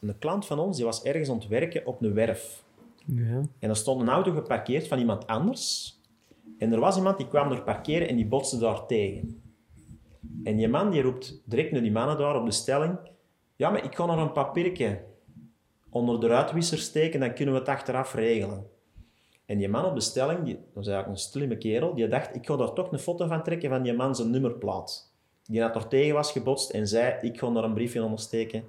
Een klant van ons die was ergens aan het werken op een werf. Ja. En er stond een auto geparkeerd van iemand anders. En er was iemand die kwam er parkeren en die botste daar tegen. En die man die roept direct naar die mannen daar op de stelling: Ja, maar ik kan er een papiertje onder de ruitwisser steken, dan kunnen we het achteraf regelen. En die man op de stelling, die, dat was eigenlijk een slimme kerel, die dacht: Ik ga daar toch een foto van trekken van die man zijn nummerplaat. Die had er tegen was gebotst en zei: Ik ga daar een briefje onder steken.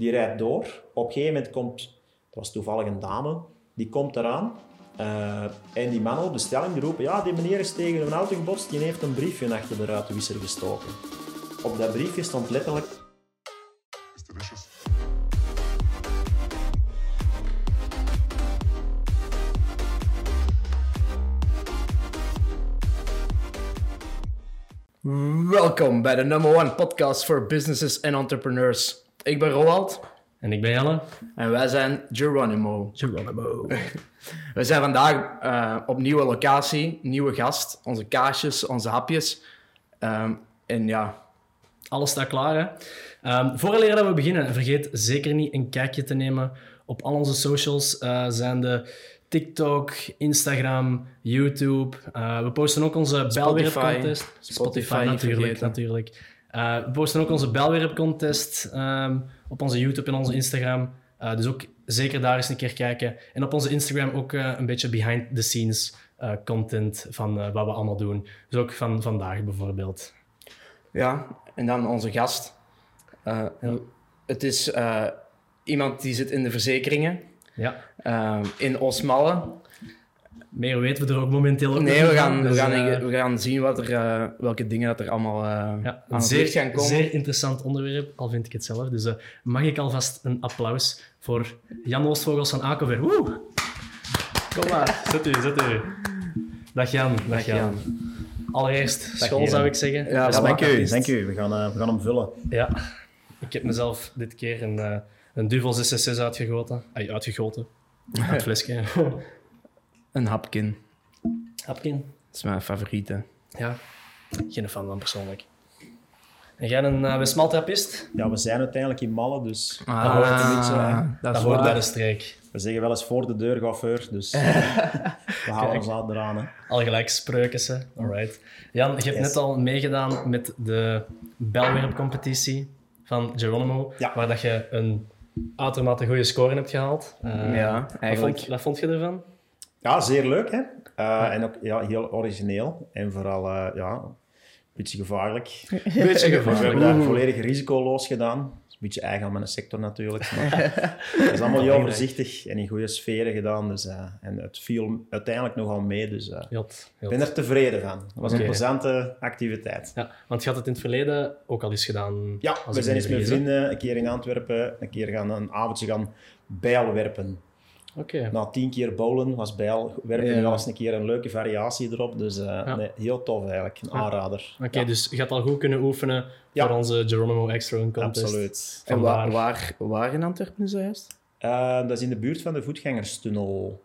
Die rijdt door. Op een gegeven moment komt, dat was toevallig een dame, die komt eraan. eh, en die man op de stelling die roepen, ja, die meneer is tegen een auto gebotst, die heeft een briefje achter de ruitenwisser gestoken. Op dat briefje stond letterlijk, Welkom bij de number one podcast voor businesses en entrepreneurs. Ik ben Roald En ik ben Janne. en wij zijn Geronimo. Geronimo. We zijn vandaag eh, op nieuwe locatie, nieuwe gast, onze kaasjes, onze hapjes. Ehm, en ja, Alles staat klaar, hè? Ehm vooraleer dat we beginnen, vergeet zeker niet een kijkje te nemen op al onze socials. eh zijn de TikTok, Instagram, YouTube. Eh, we posten ook onze Belwerp contest. Spotify niet natuurlijk, natuurlijk. Eh, we posten ook onze Belwerp contest ehm, op onze YouTube en onze Instagram. Eh, dus ook zeker daar eens een keer kijken. En op onze Instagram ook eh, een beetje behind the scenes content van wat we allemaal doen. Dus ook van vandaag bijvoorbeeld. ja, en dan onze gast. Het is iemand die zit in de verzekeringen Ja. eh, in Osmalle. Meer weten we er ook momenteel ook Nee, nog we niet gaan, we dus, gaan, eh, we gaan zien wat er, eh, welke dingen dat er allemaal eh ja, aan het zeer, licht gaan komen. zeer interessant onderwerp, al vind ik het zelf. Dus eh, mag ik alvast een applaus voor Jan Oostvogels van Akover. Woe! Kom maar, zet u, zet u. Dag Jan, dag, Dag Jan. Jan. Allereerst school zou ik zeggen. Ja, dank u, dank u, we gaan, eh, we gaan hem vullen. Ja, ik heb mezelf dit keer een, eh een Duvel 666 uitgegoten. Ay, uitgegoten. Uit het flesje. Een hapkin. Hapkin. Dat is mijn favoriete. Ja, geen fan van persoonlijk. En jij een uh? Ja, we zijn uiteindelijk in Malle, dus Ah, dat hoort een beetje, hè. dat Dat hoort bij de streek. we zeggen wel eens voor de deur chauffeur, dus we houden ons aan eraan. Hè. Al gelijk spreukens, hè. Alright. Jan, je hebt Yes. net al meegedaan met de belwerpcompetitie van Geronimo, Ja. waar dat je een uitermate goede score hebt gehaald. Eh, Ja, wat eigenlijk. vond, wat vond je ervan? Ja, zeer leuk, hè. Eh, En ook ja, heel origineel en vooral eh, ja, een beetje gevaarlijk. Beetje We gevaarlijk. hebben daar volledig risicoloos gedaan. Dat is een beetje eigen aan mijn sector natuurlijk. Maar het is allemaal heel voorzichtig en in goede sferen gedaan. Dus, eh, en het viel uiteindelijk nogal mee. Dus ik ben er tevreden van. Het was een plezante activiteit. Ja, want je had het in het verleden ook al eens gedaan. Ja, we zijn eens met vrienden een keer in Antwerpen, een keer gaan een avondje gaan bijlwerpen. Oké. Na tien keer bowlen was bijlwerpen Ja. wel eens een keer een leuke variatie erop. Dus eh, nee, heel tof eigenlijk, een aanrader. Oké, Ja, dus je had al goed kunnen oefenen Ja. voor onze Geronimo Extra Contest. absoluut. En wa- Vandaar. waar, waar in Antwerpen is dat juist? Eh, dat is in de buurt van de voetgangerstunnel.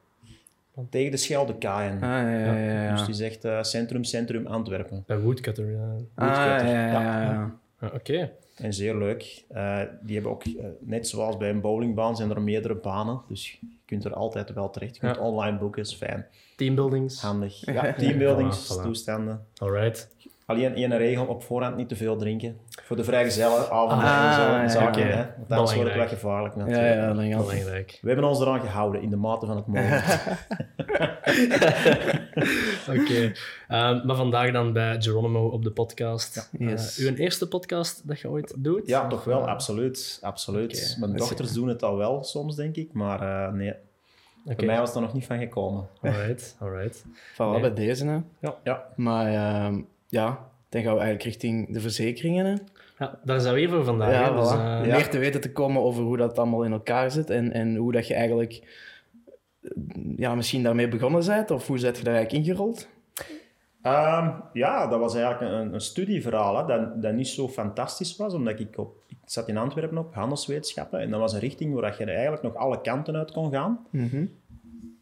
Tegen de Scheldekaaien. Ah, ja, ja, ja. ja. Dus die zegt eh, centrum, centrum Antwerpen. Bij Woodcutter, ja. Ah, ja, Woodcutter. ja, ja, Ja. ja. Ah, Oké. En zeer leuk. Eh, die hebben ook, eh, net zoals bij een bowlingbaan, zijn er meerdere banen. Dus je kunt er altijd wel terecht. Je kunt Ja. online boeken, is fijn. Teambuildings. Handig. Ja, teambuildings, voilà. toestanden. Alright. Alleen één regel, op voorhand niet te veel drinken. Voor de vrijgezellen, avonden Ah, en zo. ja, zaken, oké. hè. Want anders wordt het wel gevaarlijk Ja, natuurlijk. ja, het. Belangrijk. We hebben ons eraan gehouden, in de mate van het mogelijke. Oké. Ehm, maar vandaag dan bij Geronimo op de podcast. Ja. Yes. Eh, uw eerste podcast dat je ooit doet? Ja, toch wel, absoluut. absoluut. Mijn dat dochters doen het al wel soms, denk ik. Maar eh, nee, Oké. bij mij was er nog niet van gekomen. Alright, alright. Van Nee. bij deze, hè. Ja, Maar ehm, ja, dan gaan we eigenlijk richting de verzekeringen, hè. Ja, daar zijn we hier voor vandaag. Ja, hè. Dus, voilà. eh, Ja. Meer te weten te komen over hoe dat allemaal in elkaar zit en, en hoe dat je eigenlijk eh, ja, misschien daarmee begonnen bent of hoe zet je daar eigenlijk ingerold? Ehm, ja dat was eigenlijk een, een studieverhaal hè, dat, dat niet zo fantastisch was, omdat ik op... Ik zat in Antwerpen op handelswetenschappen en dat was een richting waar je er eigenlijk nog alle kanten uit kon gaan. Mhm.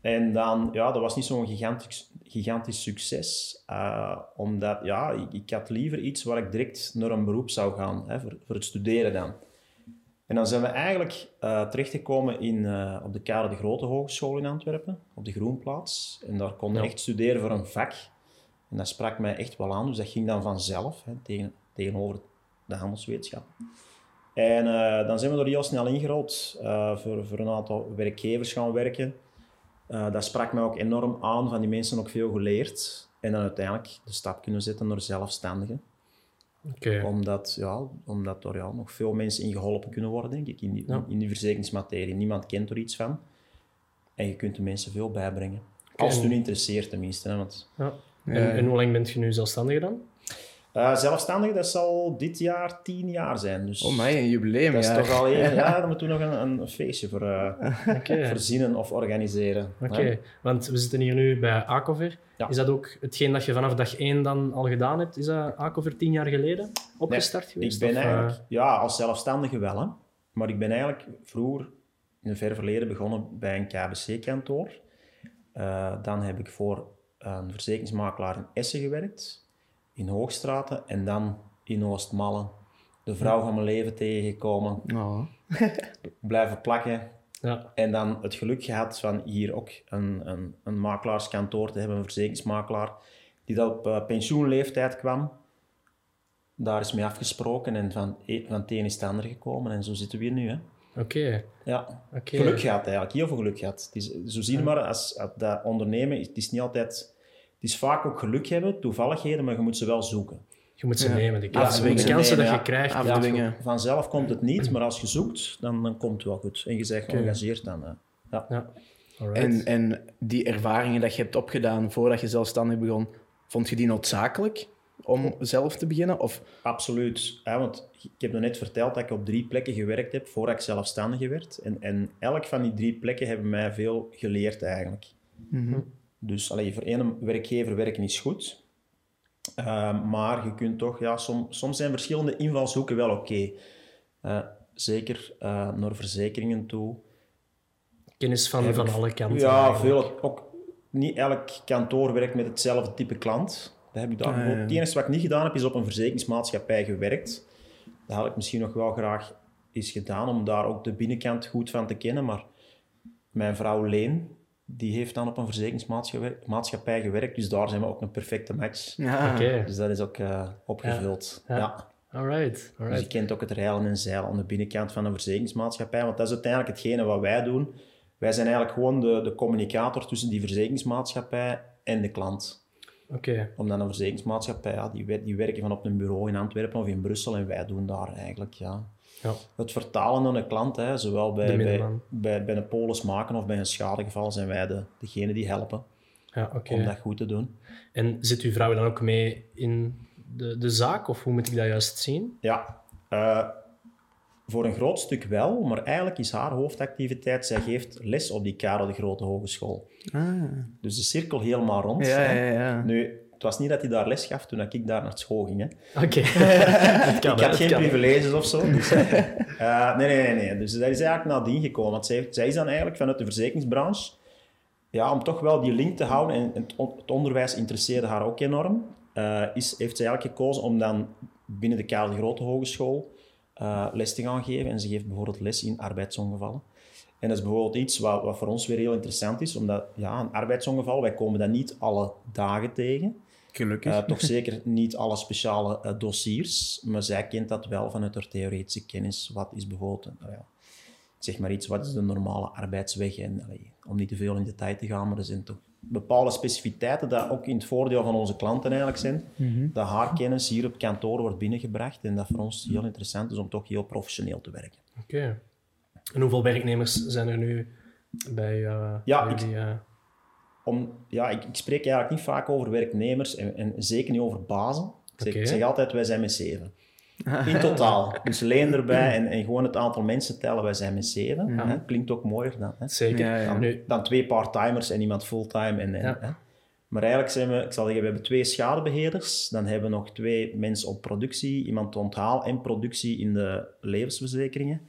En dan, ja, dat was niet zo'n gigantisch, gigantisch succes. eh, omdat, ja, ik, ik had liever iets waar ik direct naar een beroep zou gaan, hè, voor, voor het studeren dan. En dan zijn we eigenlijk eh, terechtgekomen in, eh, op de Karel de Grote Hogeschool in Antwerpen, op de Groenplaats. En daar kon Ja. echt studeren voor een vak. En dat sprak mij echt wel aan, dus dat ging dan vanzelf, hè, tegen, tegenover de handelswetenschap. En dan zijn we er heel snel ingerold, voor, voor een aantal werkgevers gaan werken. Eh, dat sprak mij ook enorm aan, van die mensen ook veel geleerd. En dan uiteindelijk de stap kunnen zetten naar zelfstandigen Oké. omdat, ja, omdat er ja, nog veel mensen in geholpen kunnen worden, denk ik, in die, Ja. in die verzekeringsmaterie. Niemand kent er iets van. En je kunt de mensen veel bijbrengen. Als het hun interesseert, tenminste. Hè, want, Ja. En hoe lang bent je nu zelfstandig dan? Eh, zelfstandig, dat zal dit jaar tien jaar zijn. Dus Oh, mij een jubileum. dat is toch al even... Ja, dan moeten we nog een, een feestje voor eh, verzinnen of organiseren. Oké, want we zitten hier nu bij Acover. Ja. Is dat ook hetgeen dat je vanaf dag één dan al gedaan hebt? Is dat Acover tien jaar geleden opgestart geweest? Ik ben of, eh, eigenlijk, ja, als zelfstandige wel, hè. maar ik ben eigenlijk vroeger in een ver verleden begonnen bij een KBC-kantoor. Eh, dan heb ik voor een verzekeringsmakelaar in Essen gewerkt, in Hoogstraten en dan in Oostmalle. De vrouw van mijn leven tegengekomen, Oh. blijven plakken. ja. En dan het geluk gehad van hier ook een, een, een makelaarskantoor te hebben, een verzekeringsmakelaar, die dat op eh, pensioenleeftijd kwam. Daar is mee afgesproken en van, e- van het een is het ander gekomen en zo zitten we hier nu. Hè. Oké. Ja, Oké. geluk gehad eigenlijk, heel veel geluk gehad. Het is, zo zie je maar, als, als dat ondernemen, het is niet altijd... Het is vaak ook geluk hebben, toevalligheden, maar je moet ze wel zoeken. Je moet ze Ja. nemen. De, kansen- de kansen nemen, dat je krijgt. Afdwingen. Vanzelf komt het niet, maar als je zoekt, dan, dan komt het wel goed. En je zegt geëngageerd dan. eh. ja. En, en die ervaringen dat je hebt opgedaan voordat je zelfstandig begon, vond je die noodzakelijk om zelf te beginnen? Of, Absoluut. Ja, want ik heb nog net verteld dat ik op drie plekken gewerkt heb voordat ik zelfstandige werd. En, en elk van die drie plekken hebben mij veel geleerd eigenlijk. Dus allee, voor één werkgever werken is goed. Uh, maar je kunt toch, ja, som, soms zijn verschillende invalshoeken wel oké. Uh, zeker uh, naar verzekeringen toe. Kennis van, van alle kanten. Ja, eigenlijk. veel, ook, niet elk kantoor werkt met hetzelfde type klant. Dat heb ik daar Ah, ja, Het enige wat ik niet gedaan heb, is op een verzekeringsmaatschappij gewerkt. Dat had ik misschien nog wel graag eens gedaan, om daar ook de binnenkant goed van te kennen. Maar mijn vrouw Leen, die heeft dan op een verzekeringsmaatschappij gewerkt. Dus daar zijn we ook een perfecte match. ja, Oké. Dus dat is ook eh, opgevuld. Ja. Ja. Ja. Alright. Dus Alright. je kent ook het reilen en zeilen aan de binnenkant van een verzekeringsmaatschappij. Want dat is uiteindelijk hetgene wat wij doen. Wij zijn eigenlijk gewoon de, de communicator tussen die verzekeringsmaatschappij en de klant. Oké. Omdat een verzekeringsmaatschappij, ja, die werken van op een bureau in Antwerpen of in Brussel. En wij doen daar eigenlijk ja, Ja. het vertalen aan een klant. Hè, zowel bij, De bij, bij, bij een polis maken of bij een schadegeval zijn wij de, degene die helpen Ja, oké. om dat goed te doen. En zit uw vrouw dan ook mee in de, de zaak? Of hoe moet ik dat juist zien? Ja, eh, voor een groot stuk wel, maar eigenlijk is haar hoofdactiviteit, zij geeft les op die Karel de Grote Hogeschool. Ah. Dus de cirkel helemaal rond. ja, ja, ja. Nu, het was niet dat hij daar les gaf toen ik daar naar school ging. Oké. Ik had geen kan. privileges of zo. Dus, eh, nee, nee, nee. Dus dat is eigenlijk nadien gekomen. Want zij, zij is dan eigenlijk vanuit de verzekeringsbranche, ja, om toch wel die link te houden, en het, on- het onderwijs interesseerde haar ook enorm, eh, is, heeft zij eigenlijk gekozen om dan binnen de Karel de Grote Hogeschool eh, les te gaan geven. En ze geeft bijvoorbeeld les in arbeidsongevallen. En dat is bijvoorbeeld iets wat, wat voor ons weer heel interessant is, omdat ja, een arbeidsongeval, wij komen dat niet alle dagen tegen. Gelukkig. Eh, toch zeker niet alle speciale eh, dossiers, maar zij kent dat wel vanuit haar theoretische kennis. Wat is bijvoorbeeld, nou ja, zeg maar iets, wat is de normale arbeidsweg? En, allee, om niet te veel in detail te gaan, maar er zijn toch bepaalde specificiteiten dat ook in het voordeel van onze klanten eigenlijk zijn, dat haar kennis hier op kantoor wordt binnengebracht en dat voor ons heel interessant is om toch heel professioneel te werken. Oké. En hoeveel werknemers zijn er nu bij, eh Ja, bij ik- eh, om, ja, ik, ik spreek eigenlijk niet vaak over werknemers en, en zeker niet over bazen. Ik zeg, Oké. ik zeg altijd, wij zijn met zeven. In totaal. Dus leen erbij en, en gewoon het aantal mensen tellen, wij zijn met zeven. Hè? Klinkt ook mooier dan. Hè? zeker. Ja, ja. Nu, Dan twee part-timers en iemand fulltime. En, en, Ja. hè? Maar eigenlijk zijn we, ik zal zeggen, we hebben twee schadebeheerders. Dan hebben we nog twee mensen op productie, iemand onthaal en productie in de levensverzekeringen.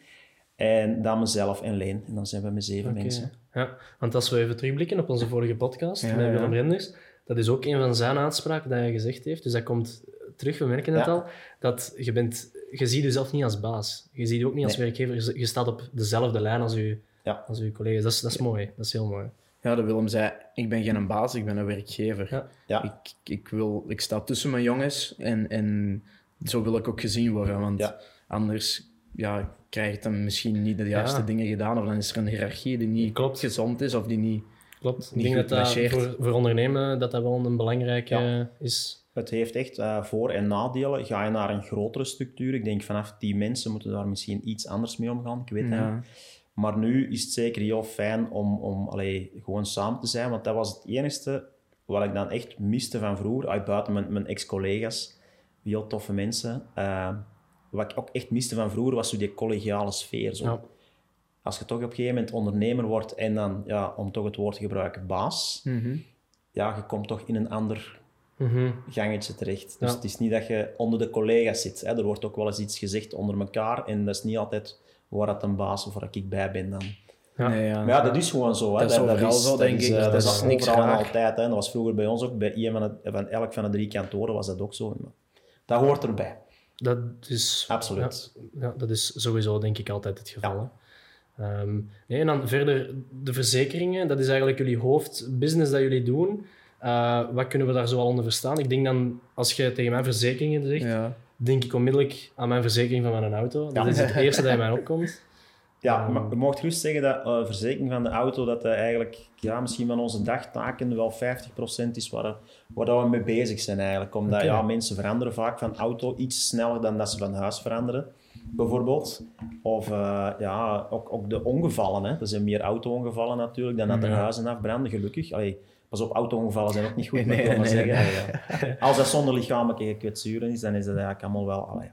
En dan mezelf en Leen. En dan zijn we met zeven mensen. Ja, want als we even terugblikken op onze vorige podcast Ja, met ja. Willem Renders, dat is ook een van zijn uitspraken dat hij gezegd heeft. Dus dat komt terug, we merken het Ja. al, dat je bent je ziet jezelf niet als baas. Je ziet je ook niet als Nee. werkgever. Je, staat op dezelfde lijn als je, Ja. als je collega's. Dat is, dat is mooi. Dat is heel mooi. Ja, de Willem zei, ik ben geen baas, ik ben een werkgever. Ja. Ja. Ik, ik, wil, ik sta tussen mijn jongens en, en zo wil ik ook gezien worden. Want Ja. anders ja, krijg je dan misschien niet de juiste Ja. dingen gedaan. Of dan is er een hiërarchie die niet Klopt. gezond is of die niet... Klopt. Ik denk goed dat dat voor, voor ondernemen dat dat wel een belangrijke Ja. is. Het heeft echt eh, voor- en nadelen. Ga je naar een grotere structuur, ik denk vanaf die mensen moeten daar misschien iets anders mee omgaan, ik weet het Ja. niet. Maar nu is het zeker heel fijn om, om allee, gewoon samen te zijn, want dat was het enige wat ik dan echt miste van vroeger, uit buiten mijn, mijn ex-collega's, heel toffe mensen. Eh, wat ik ook echt miste van vroeger was zo die collegiale sfeer. Zo. Ja. Als je toch op een gegeven moment ondernemer wordt en dan, ja, om toch het woord te gebruiken, baas, Mhm. ja, je komt toch in een ander Mhm. gangetje terecht. Dus Ja. het is niet dat je onder de collega's zit. Hè. Er wordt ook wel eens iets gezegd onder elkaar en dat is niet altijd waar dat een baas of waar ik bij ben dan. Ja. Nee, ja. Maar ja, dat is gewoon zo. Hè. Dat is overal zo, denk ik. Dat dat is is niks raar. altijd. Hè. Dat was vroeger bij ons ook. Bij een van, van elk van de drie kantoren was dat ook zo. Maar Dat hoort erbij. Dat is, Absoluut. Ja, ja, dat is sowieso denk ik altijd het geval. Ehm, nee, en dan verder de verzekeringen, dat is eigenlijk jullie hoofdbusiness dat jullie doen. Eh, wat kunnen we daar zo al onder verstaan? Ik denk dan, als je tegen mij verzekeringen zegt, denk ik onmiddellijk aan mijn verzekering van mijn auto. Dat is het eerste dat in mij opkomt. Ja, maar je mocht gerust zeggen dat eh verzekering van de auto, dat eigenlijk ja, misschien van onze dagtaken wel 50% is waar, waar dat we mee bezig zijn eigenlijk. Omdat ja, mensen veranderen vaak van auto iets sneller dan dat ze van huis veranderen, bijvoorbeeld. Of eh, ja, ook, ook de ongevallen. Hè. Er zijn meer auto-ongevallen natuurlijk dan dat er Ja. huizen afbranden, gelukkig. Allee, pas op, auto-ongevallen zijn ook niet goed, Nee, nee, zeggen. Als dat zonder lichamelijke kwetsuren is, dan is dat eigenlijk allemaal wel... allee,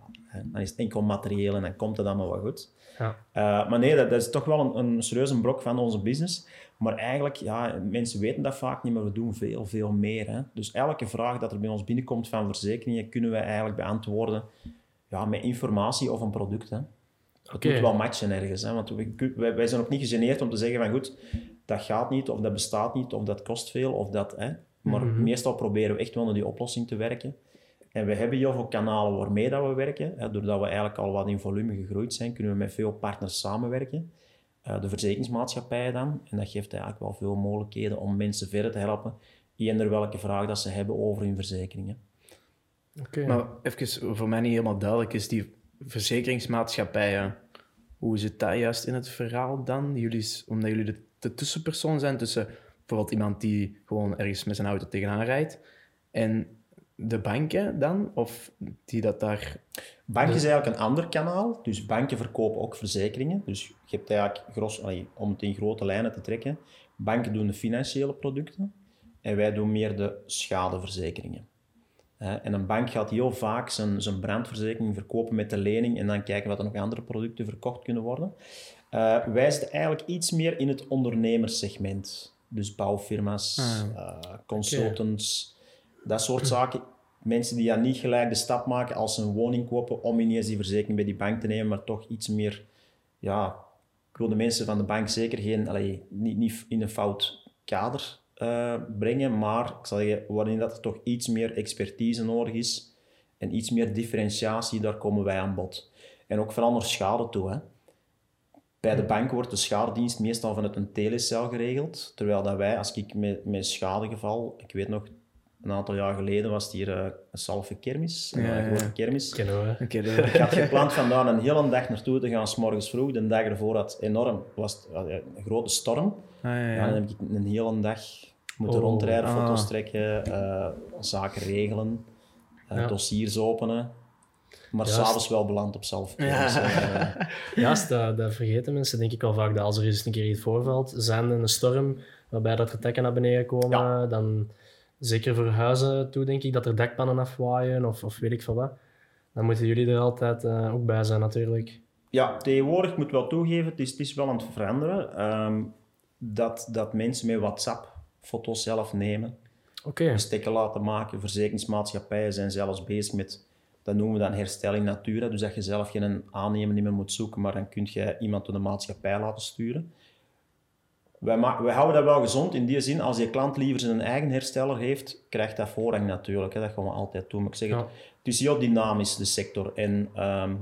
dan is het enkel materieel en dan komt het allemaal wel goed. Ja. Uh, maar nee, dat, dat is toch wel een, een serieuze brok van onze business. Maar eigenlijk, ja, mensen weten dat vaak niet, maar we doen veel, veel meer. Hè. Dus elke vraag dat er bij ons binnenkomt van verzekeringen, kunnen wij eigenlijk beantwoorden ja, met informatie of een product. Hè. Het Oké. moet wel matchen ergens. Hè. Want we, wij, wij zijn ook niet gegeneerd om te zeggen van goed, dat gaat niet, of dat bestaat niet, of dat kost veel, of dat... Hè. Maar Mhm. meestal proberen we echt wel naar die oplossing te werken. En we hebben heel veel kanalen waarmee dat we werken. Hè. Doordat we eigenlijk al wat in volume gegroeid zijn, kunnen we met veel partners samenwerken. Eh, de verzekeringsmaatschappijen dan. En dat geeft eigenlijk wel veel mogelijkheden om mensen verder te helpen. Eender welke vraag dat ze hebben over hun verzekeringen. Oké. Maar even voor mij niet helemaal duidelijk is die verzekeringsmaatschappijen. Hoe zit dat juist in het verhaal dan? Jullie, omdat jullie de, de tussenpersoon zijn tussen bijvoorbeeld iemand die gewoon ergens met zijn auto tegenaan rijdt en de banken dan? Of die dat daar... Banken is eigenlijk een ander kanaal. Dus banken verkopen ook verzekeringen. Dus je hebt eigenlijk, gros, allee, om het in grote lijnen te trekken, banken doen de financiële producten en wij doen meer de schadeverzekeringen. En een bank gaat heel vaak zijn, zijn brandverzekering verkopen met de lening en dan kijken wat er nog andere producten verkocht kunnen worden. Eh, wij zitten eigenlijk iets meer in het ondernemerssegment. Dus bouwfirma's, Ah. eh, consultants, dat soort zaken. Mensen die ja niet gelijk de stap maken als ze een woning kopen om ineens die verzekering bij die bank te nemen, maar toch iets meer, ja, ik wil de mensen van de bank zeker geen, allee, niet, niet in een fout kader eh, brengen, maar ik zal zeggen, waarin dat er toch iets meer expertise nodig is en iets meer differentiatie, daar komen wij aan bod. En ook vooral naar schade toe. Hè. Bij de bank wordt de schadedienst meestal vanuit een telecel geregeld, terwijl dat wij, als ik met, een schadegeval, ik weet nog, een aantal jaar geleden was het hier eh, een salve kermis, een Ja, eh, ja. grote kermis. Ik had gepland van daar een hele dag naartoe te gaan, s morgens vroeg. De dag ervoor had enorm, was het, eh, een grote storm. Ah, ja, Ja, ja. dan heb ik een hele dag moeten Oh, rondrijden, ah. foto's trekken, eh, zaken regelen, eh, Ja. dossiers openen. Maar s'avonds wel beland op zelf. Ja. Dus, eh, Juist, dat, dat vergeten mensen denk ik wel vaak. Dat als er eens een keer iets voorvalt, zijn een storm waarbij dat er tekken naar beneden komen, Ja. dan zeker voor huizen toe denk ik dat er dekpannen afwaaien of, of weet ik veel wat. Dan moeten jullie er altijd eh, ook bij zijn natuurlijk. Ja, tegenwoordig ik moet wel toegeven, het is, het is wel aan het veranderen. ehm, dat, dat mensen met WhatsApp foto's zelf nemen, Oké, stekken laten maken. Verzekeringsmaatschappijen zijn zelfs bezig met, dat noemen we dan herstel in natura. Dus dat je zelf geen aannemer niet meer moet zoeken, maar dan kun je iemand door de maatschappij laten sturen. Wij, houden dat wel gezond in die zin, als je klant liever zijn eigen hersteller heeft, krijgt dat voorrang natuurlijk. Hè. Dat gaan we altijd doen. Maar ik zeg het, Ja. het is heel dynamisch, de sector. En ehm,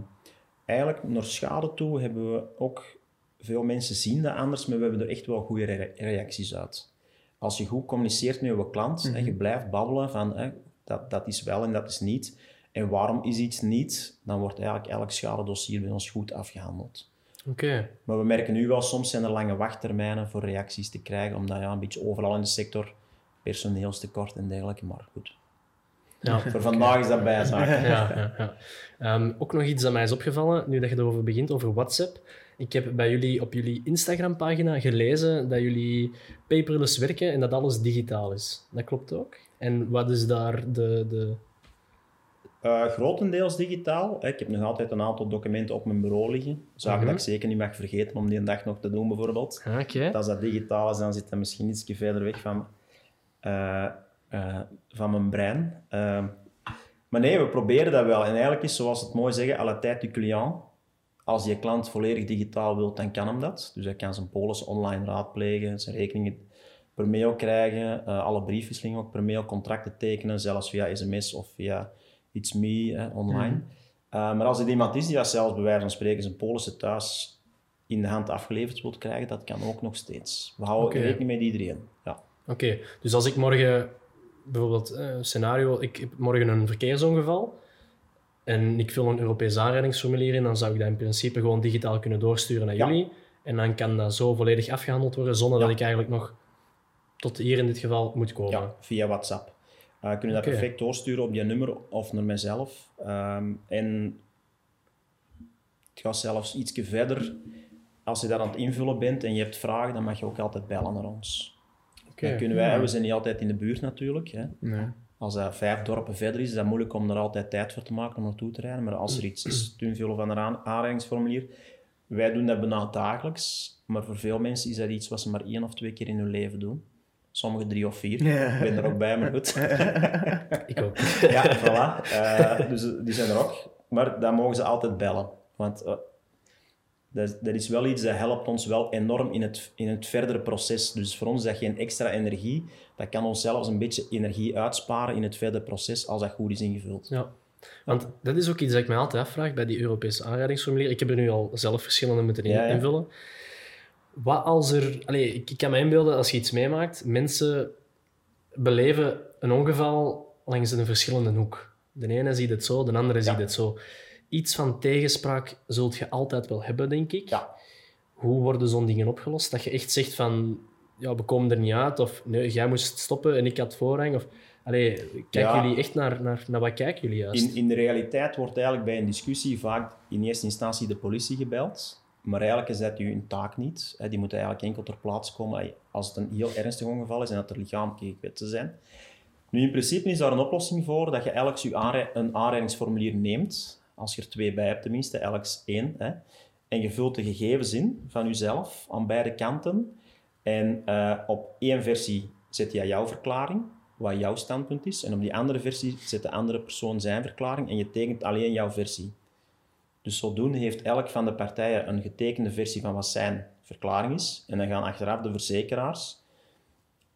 eigenlijk naar schade toe hebben we ook veel mensen zien dat anders, maar we hebben er echt wel goede re- reacties uit. Als je goed communiceert met je klant en je blijft babbelen van hè, dat, dat is wel en dat is niet, en waarom is iets niet, dan wordt eigenlijk elk schadedossier bij ons goed afgehandeld. Oké. Maar we merken nu wel, soms zijn er lange wachttermijnen voor reacties te krijgen, omdat ja, een beetje overal in de sector personeelstekort en dergelijke, maar goed. Ja. Voor vandaag is dat bijzaak. ja, ja, ja. Ehm, ook nog iets dat mij is opgevallen, nu dat je erover begint, over WhatsApp. Ik heb bij jullie op jullie Instagram-pagina gelezen dat jullie paperless werken en dat alles digitaal is. Dat klopt ook? En wat is daar de... de... Eh, grotendeels digitaal. Ik heb nog altijd een aantal documenten op mijn bureau liggen. Zaken dat ik zeker niet mag vergeten om die een dag nog te doen, bijvoorbeeld. Ah. Als dat digitaal is, dan zit dat misschien iets verder weg van, eh, eh, van mijn brein. Eh, maar nee, we proberen dat wel. En eigenlijk is, zoals het mooi zeggen, à la tijd du client. Als je klant volledig digitaal wilt, dan kan hem dat. Dus hij kan zijn polis online raadplegen, zijn rekeningen per mail krijgen, alle briefwisselingen ook per mail, contracten tekenen, zelfs via sms of via It's Me online. Eh, maar als er iemand is die dat zelfs bij wijze van spreken zijn polissen thuis in de hand afgeleverd wilt krijgen, dat kan ook nog steeds. We houden Oké. rekening met iedereen. Ja. Oké, dus als ik morgen bijvoorbeeld eh, scenario, ik heb morgen een verkeersongeval en ik vul een Europees aanrijdingsformulier in, dan zou ik dat in principe gewoon digitaal kunnen doorsturen naar Ja. jullie. En dan kan dat zo volledig afgehandeld worden zonder dat ik eigenlijk nog tot hier in dit geval moet komen. ja, via WhatsApp. Uh, kunnen dat perfect doorsturen op je nummer of naar mijzelf. Ehm, en het gaat zelfs ietsje verder. Als je daar aan het invullen bent en je hebt vragen, dan mag je ook altijd bellen naar ons. Dan kunnen wij, we zijn niet altijd in de buurt natuurlijk. Hè. Nee. Als dat vijf dorpen verder is, is dat moeilijk om er altijd tijd voor te maken om naartoe te rijden. Maar als er iets is, het invullen van een aan- aanrijdingsformulier, wij doen dat bijna dagelijks. Maar voor veel mensen is dat iets wat ze maar één of twee keer in hun leven doen. Sommigen drie of vier. Ja. Ik ben er ook bij, maar goed. Ik ook. ja, voilà. Eh, dus die zijn er ook. Maar dan mogen ze altijd bellen. Want eh, dat, is- dat is wel iets dat helpt ons wel enorm in het, in het verdere proces. Dus voor ons is dat geen extra energie. Dat kan ons zelfs een beetje energie uitsparen in het verdere proces als dat goed is ingevuld. Ja. Want dat is ook iets dat ik mij altijd afvraag bij die Europese aanrijdingsformulier. Ik heb er nu al zelf verschillende moeten in- Ja, ja. Wat als er... Allee, ik, ik kan me inbeelden, als je iets meemaakt, mensen beleven een ongeval langs een verschillende hoek. De ene ziet het zo, de andere ziet het zo. Iets van tegenspraak zult je altijd wel hebben, denk ik. Ja. Hoe worden zo'n dingen opgelost? Dat je echt zegt van, ja, we komen er niet uit, of nee, jij moest stoppen en ik had voorrang. Of, allee, kijken Ja. jullie echt naar, naar, naar wat kijken jullie juist? In, in de realiteit wordt eigenlijk bij een discussie vaak in eerste instantie de politie gebeld. Maar eigenlijk is dat hun taak niet. Die moeten eigenlijk enkel ter plaatse komen als het een heel ernstig ongeval is en dat er lichamelijke gekwetsten zijn. Nu, in principe is daar een oplossing voor dat je elk een aanrijdingsformulier neemt. Als je er twee bij hebt tenminste, elks één. Hè. En je vult de gegevens in van jezelf aan beide kanten. En eh, op één versie zet je jouw verklaring, wat jouw standpunt is. En op die andere versie zet de andere persoon zijn verklaring en je tekent alleen jouw versie. Dus zodoende heeft elk van de partijen een getekende versie van wat zijn verklaring is. En dan gaan achteraf de verzekeraars,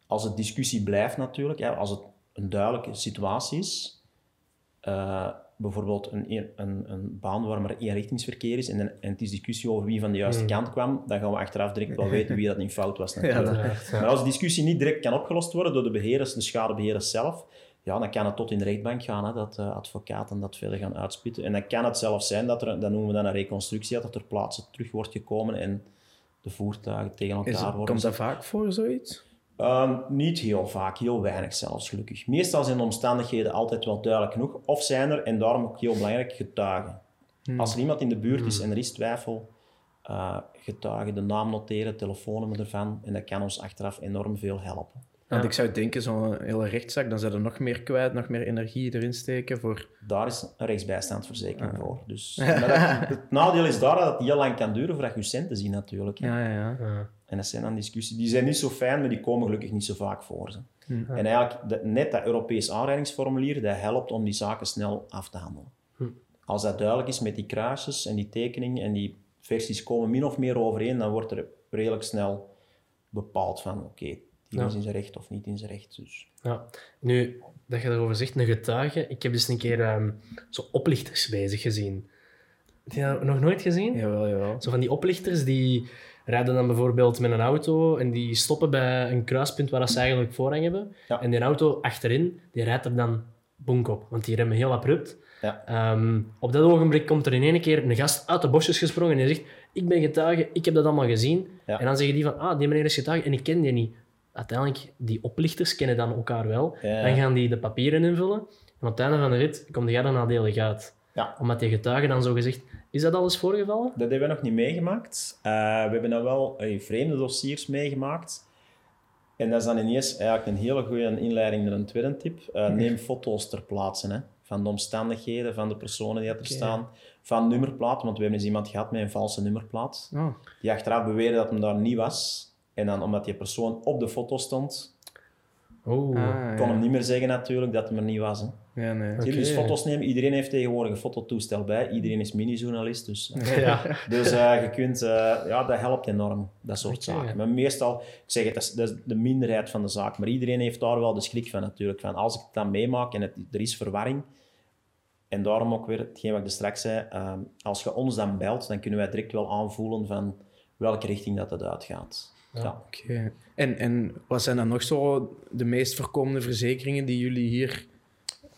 als het discussie blijft natuurlijk, als het een duidelijke situatie is, eh, bijvoorbeeld een, een, een baan waar maar eenrichtingsverkeer is en, een- en het is discussie over wie van de juiste kant kwam, dan gaan we achteraf direct wel weten wie dat in fout was natuurlijk. dat- Uiteraard, ja. Maar als de discussie niet direct kan opgelost worden door de beheerders, de schadebeheerders zelf, ja, dan kan het tot in de rechtbank gaan, hè, dat eh, advocaten dat verder gaan uitspitten. En dan kan het zelfs zijn dat er, dan noemen we dat een reconstructie, dat er ter plaatse terug wordt gekomen en de voertuigen tegen elkaar Is, worden komt dat vaak voor, zoiets? Ehm, niet heel vaak, heel weinig zelfs, gelukkig. Meestal zijn de omstandigheden altijd wel duidelijk genoeg, of zijn er, en daarom ook heel belangrijk, getuigen. Als er iemand in de buurt is en er is twijfel, eh, getuigen, de naam noteren, telefoonnummer ervan, en dat kan ons achteraf enorm veel helpen. Want ik zou denken, zo'n hele rechtszaak, dan zijn er nog meer kwijt, nog meer energie erin steken voor... Daar is een rechtsbijstandsverzekering voor. Dus, dat- het nadeel is daar dat het heel lang kan duren voordat je je centen ziet natuurlijk. hè. Ja, ja, ja. Ja. En dat zijn dan discussies. Die zijn niet zo fijn, maar die komen gelukkig niet zo vaak voor. Ze. En eigenlijk, de- net dat Europees aanrijdingsformulier, dat helpt om die zaken snel af te handelen. Als dat duidelijk is met die kruisjes en die tekening en die versies komen min of meer overeen, dan wordt er redelijk snel bepaalt van oké, die Ja. in zijn recht of niet in zijn recht. Dus. Ja, nu dat je daarover zegt, een getuige. Ik heb dus een keer ehm, zo oplichters bezig gezien. Heb je dat nog nooit gezien? Jawel, jawel. Zo van die oplichters die rijden dan bijvoorbeeld met een auto en die stoppen bij een kruispunt waar dat ze eigenlijk voorrang hebben. Ja. En die auto achterin, die rijdt er dan bonk op, want die remmen heel abrupt. Ja. Ehm, op dat ogenblik komt er in één keer een gast uit de bosjes gesprongen en die zegt, ik ben getuige, ik heb dat allemaal gezien. Ja. En dan zeggen die van, ah, die meneer is getuige en ik ken die niet. Uiteindelijk, die oplichters kennen dan elkaar wel. Ja. Dan gaan die de papieren invullen en op het einde van de rit komt jij er nadelig uit. Ja. Omdat die getuige dan zo gezegd, is dat alles voorgevallen? Dat hebben we nog niet meegemaakt. Eh, we hebben dan wel eh, vreemde dossiers meegemaakt. En dat is dan ineens eigenlijk een hele goede inleiding naar een tweede tip. Eh, neem foto's ter plaatse hè, van de omstandigheden, van de personen die er staan, van nummerplaten. Want we hebben eens iemand gehad met een valse nummerplaat. Oh, Die achteraf beweerde dat hem daar niet was. En dan omdat die persoon op de foto stond, Oh, ah, kon ja. hem niet meer zeggen natuurlijk dat hij er niet was. Hè. Ja, nee. Dus foto's nemen, iedereen heeft tegenwoordig een fototoestel bij. Iedereen is mini-journalist, dus... eh, ja. Dus eh, je kunt, eh, ja, dat helpt enorm, dat soort zaken. Maar meestal, ik zeg het, dat is, dat is de minderheid van de zaak. Maar iedereen heeft daar wel de schrik van natuurlijk. Van als ik het dan meemaak en het, er is verwarring, en daarom ook weer hetgeen wat ik er straks zei, ehm, als je ons dan belt, dan kunnen wij direct wel aanvoelen van welke richting dat het uitgaat. Ja. Oké. En, en wat zijn dan nog zo de meest voorkomende verzekeringen die jullie hier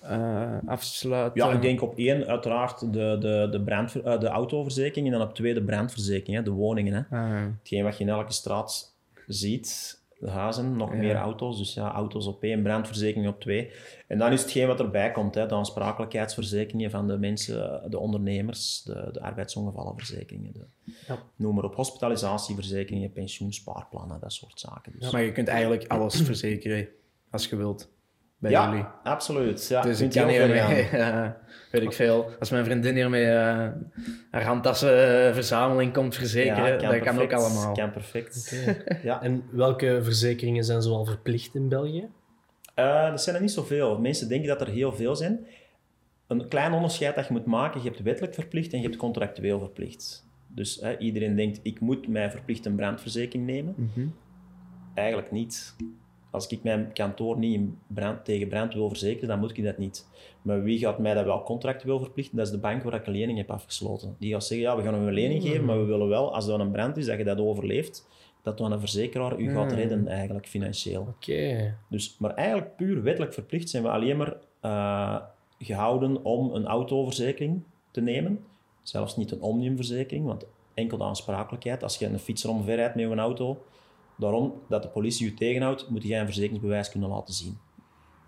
eh, afsluiten? Ja, ik denk op één uiteraard de, de, de, brand, eh, de autoverzekering en dan op twee de brandverzekering, hè, de woningen. Hè. Ah, Hetgeen wat je in elke straat ziet, huizen, nog Ja. meer auto's. Dus ja, auto's op één, brandverzekering op twee. En dan is hetgeen wat erbij komt, hè, de aansprakelijkheidsverzekeringen van de mensen, de ondernemers, de, de arbeidsongevallenverzekeringen, de, Ja. noem maar op, hospitalisatieverzekeringen, pensioenspaarplannen, dat soort zaken. Dus. Maar je kunt eigenlijk alles verzekeren als je wilt bij ja, jullie. absoluut. Ja, Dus ik kan heel hier ver mee, gaan. eh, weet ik veel, als mijn vriendin hier met eh, haar handtassenverzameling komt verzekeren, Ja, dat kan ook allemaal. Kan perfect. Oké. Ja. En welke verzekeringen zijn zoal verplicht in België? Eh, er zijn er niet zoveel. Mensen denken dat er heel veel zijn. Een klein onderscheid dat je moet maken, je hebt wettelijk verplicht en je hebt contractueel verplicht. Dus hè, iedereen denkt, ik moet mij verplicht een brandverzekering nemen. Mhm. Eigenlijk niet. Als ik mijn kantoor niet in brand, tegen brand wil verzekeren, dan moet ik dat niet. Maar wie gaat mij dat wel contractueel verplichten? Dat is de bank waar ik een lening heb afgesloten. Die gaat zeggen, ja, we gaan hem een lening geven, maar we willen wel, als er een brand is, dat je dat overleeft, dat dan een verzekeraar u gaat Hmm. redden, eigenlijk financieel. Oké. Dus, maar eigenlijk puur wettelijk verplicht zijn we alleen maar eh, gehouden om een autoverzekering te nemen. Zelfs niet een omniumverzekering, want enkel de aansprakelijkheid. Als je een fietser omverrijdt met een auto, daarom dat de politie je tegenhoudt, moet jij een verzekeringsbewijs kunnen laten zien.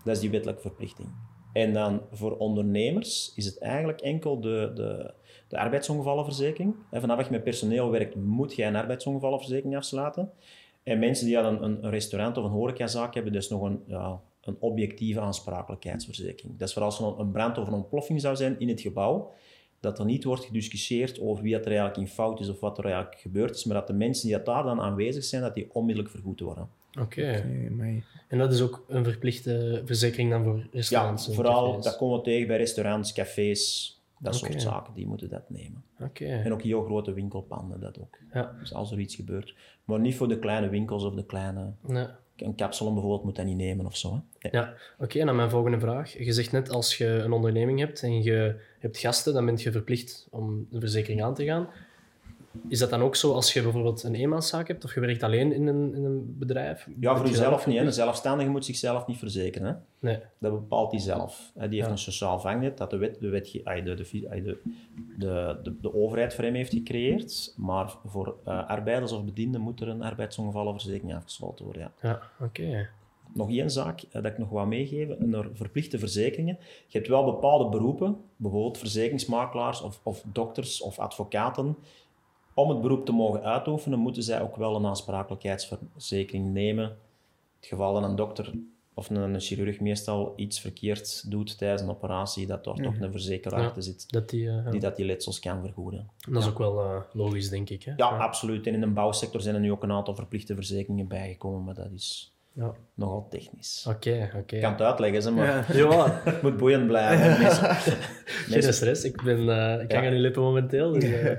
Dat is die wettelijke verplichting. En dan voor ondernemers is het eigenlijk enkel de, de, de arbeidsongevallenverzekering. En vanaf dat je met personeel werkt, moet jij een arbeidsongevallenverzekering afsluiten. En mensen die een, een restaurant of een horecazaak hebben, dus nog een, ja, een objectieve aansprakelijkheidsverzekering. Dat is voor als er een brand of een ontploffing zou zijn in het gebouw, dat er niet wordt gediscussieerd over wie dat er eigenlijk in fout is of wat er eigenlijk gebeurd is, maar dat de mensen die dat daar dan aanwezig zijn, dat die onmiddellijk vergoed worden. Oké. En dat is ook een verplichte verzekering dan voor Ja, restaurants en vooral, cafés? dat komen we tegen bij restaurants, cafés, dat soort zaken, die moeten dat nemen. Oké. En ook heel grote winkelpanden, dat ook. Ja. Dus als er iets gebeurt. Maar niet voor de kleine winkels of de kleine... Ja. Een kapsalon bijvoorbeeld moet dat niet nemen of zo. Hè. Ja, oké. en dan mijn volgende vraag. Je zegt net, als je een onderneming hebt en je hebt gasten, dan ben je verplicht om de verzekering aan te gaan. Is dat dan ook zo als je bijvoorbeeld een eenmanszaak hebt of je werkt alleen in een, in een bedrijf? Ja, voor jezelf niet. Hè. Een zelfstandige moet zichzelf niet verzekeren. Hè. Nee. Dat bepaalt hij zelf. Die heeft Ja. een sociaal vangnet dat de, wet, de, wet, de, de, de, de overheid voor hem heeft gecreëerd. Maar voor eh, arbeiders of bedienden moet er een arbeidsongevallenverzekering afgesloten worden. Ja. Ja, oké. Nog één zaak eh, dat ik nog wou meegeven, naar verplichte verzekeringen. Je hebt wel bepaalde beroepen, bijvoorbeeld verzekeringsmakelaars of, of dokters of advocaten. Om het beroep te mogen uitoefenen, moeten zij ook wel een aansprakelijkheidsverzekering nemen. Het geval dat een dokter of een, chirurg meestal iets verkeerd doet tijdens een operatie, dat daar toch een verzekeraar Ja. achter zit Dat, die, eh, ja. die dat die letsels kan vergoeden. dat is ook wel eh, logisch, denk ik. Hè? Ja, absoluut. En in de bouwsector zijn er nu ook een aantal verplichte verzekeringen bijgekomen, maar dat is Ja. nogal technisch. Oké, oké. Ik kan het uitleggen, ze, maar Ja. Ja, het moet boeiend blijven. Geen stress. Ik, ben, eh, ik hang aan uw lippen momenteel. Dus, eh,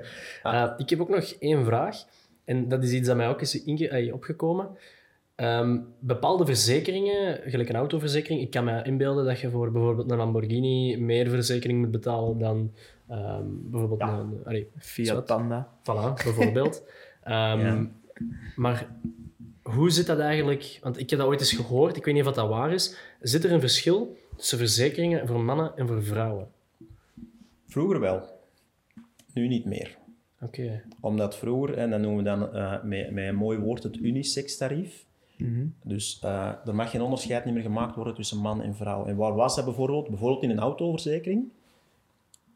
eh, ik heb ook nog één vraag. en dat is iets dat mij ook is inge- opgekomen. Ehm, bepaalde verzekeringen, gelijk een autoverzekering, ik kan me inbeelden dat je voor bijvoorbeeld een Lamborghini meer verzekering moet betalen dan ehm, bijvoorbeeld Ja. een... Allee, Fiat. Panda. Voilà, bijvoorbeeld. Ehm, Ja. Maar hoe zit dat eigenlijk? Want ik heb dat ooit eens gehoord, ik weet niet of dat waar is. Zit er een verschil tussen verzekeringen voor mannen en voor vrouwen? Vroeger wel. Nu niet meer. Oké. Omdat vroeger, en dat noemen we dan eh, met, met een mooi woord het unisex-tarief. Dus eh, er mag geen onderscheid meer gemaakt worden tussen man en vrouw. En waar was dat bijvoorbeeld? Bijvoorbeeld in een autoverzekering.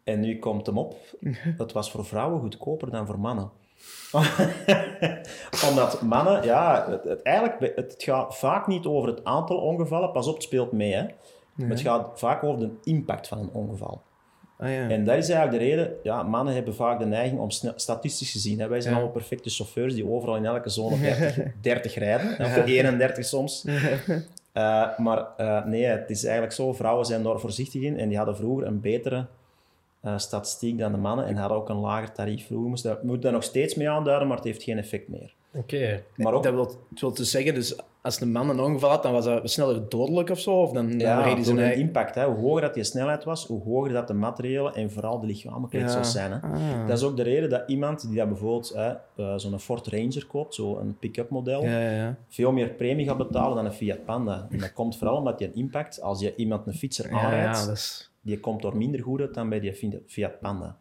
En nu komt hem op. Dat was voor vrouwen goedkoper dan voor mannen. Omdat mannen, ja, het, het, eigenlijk, het gaat vaak niet over het aantal ongevallen. Pas op, het speelt mee. Hè. Maar het gaat vaak over de impact van een ongeval. Ah ja. En dat is eigenlijk de reden, ja, mannen hebben vaak de neiging om statistisch gezien, hè, wij zijn Ja. allemaal perfecte chauffeurs die overal in elke zone 30, 30 rijden, of 31 soms. Eh, maar eh, nee, het is eigenlijk zo, vrouwen zijn daar voorzichtig in en die hadden vroeger een betere eh, statistiek dan de mannen en hadden ook een lager tarief. Vroeger moest dat, moet daar nog steeds mee aanduiden, maar het heeft geen effect meer. Oké. Maar ook, Dat wil, het wil dus zeggen, dus als een man een ongeval had, dan was dat sneller dodelijk of zo? Of dan, dan ja, zijn eigen... impact, hè, hoe hoger dat die snelheid was, hoe hoger dat de materiële en vooral de lichamelijke letsels zijn. Hè. Ah. Dat is ook de reden dat iemand die dat bijvoorbeeld hè, eh, zo'n Ford Ranger koopt, zo'n pick-up model, Ja, ja, ja. veel meer premie gaat betalen dan een Fiat Panda. En dat komt vooral omdat die een impact, als je iemand een fietser Ja, aanrijdt, ja, dat is... die komt door minder goed uit dan bij die Fi- Fiat Panda.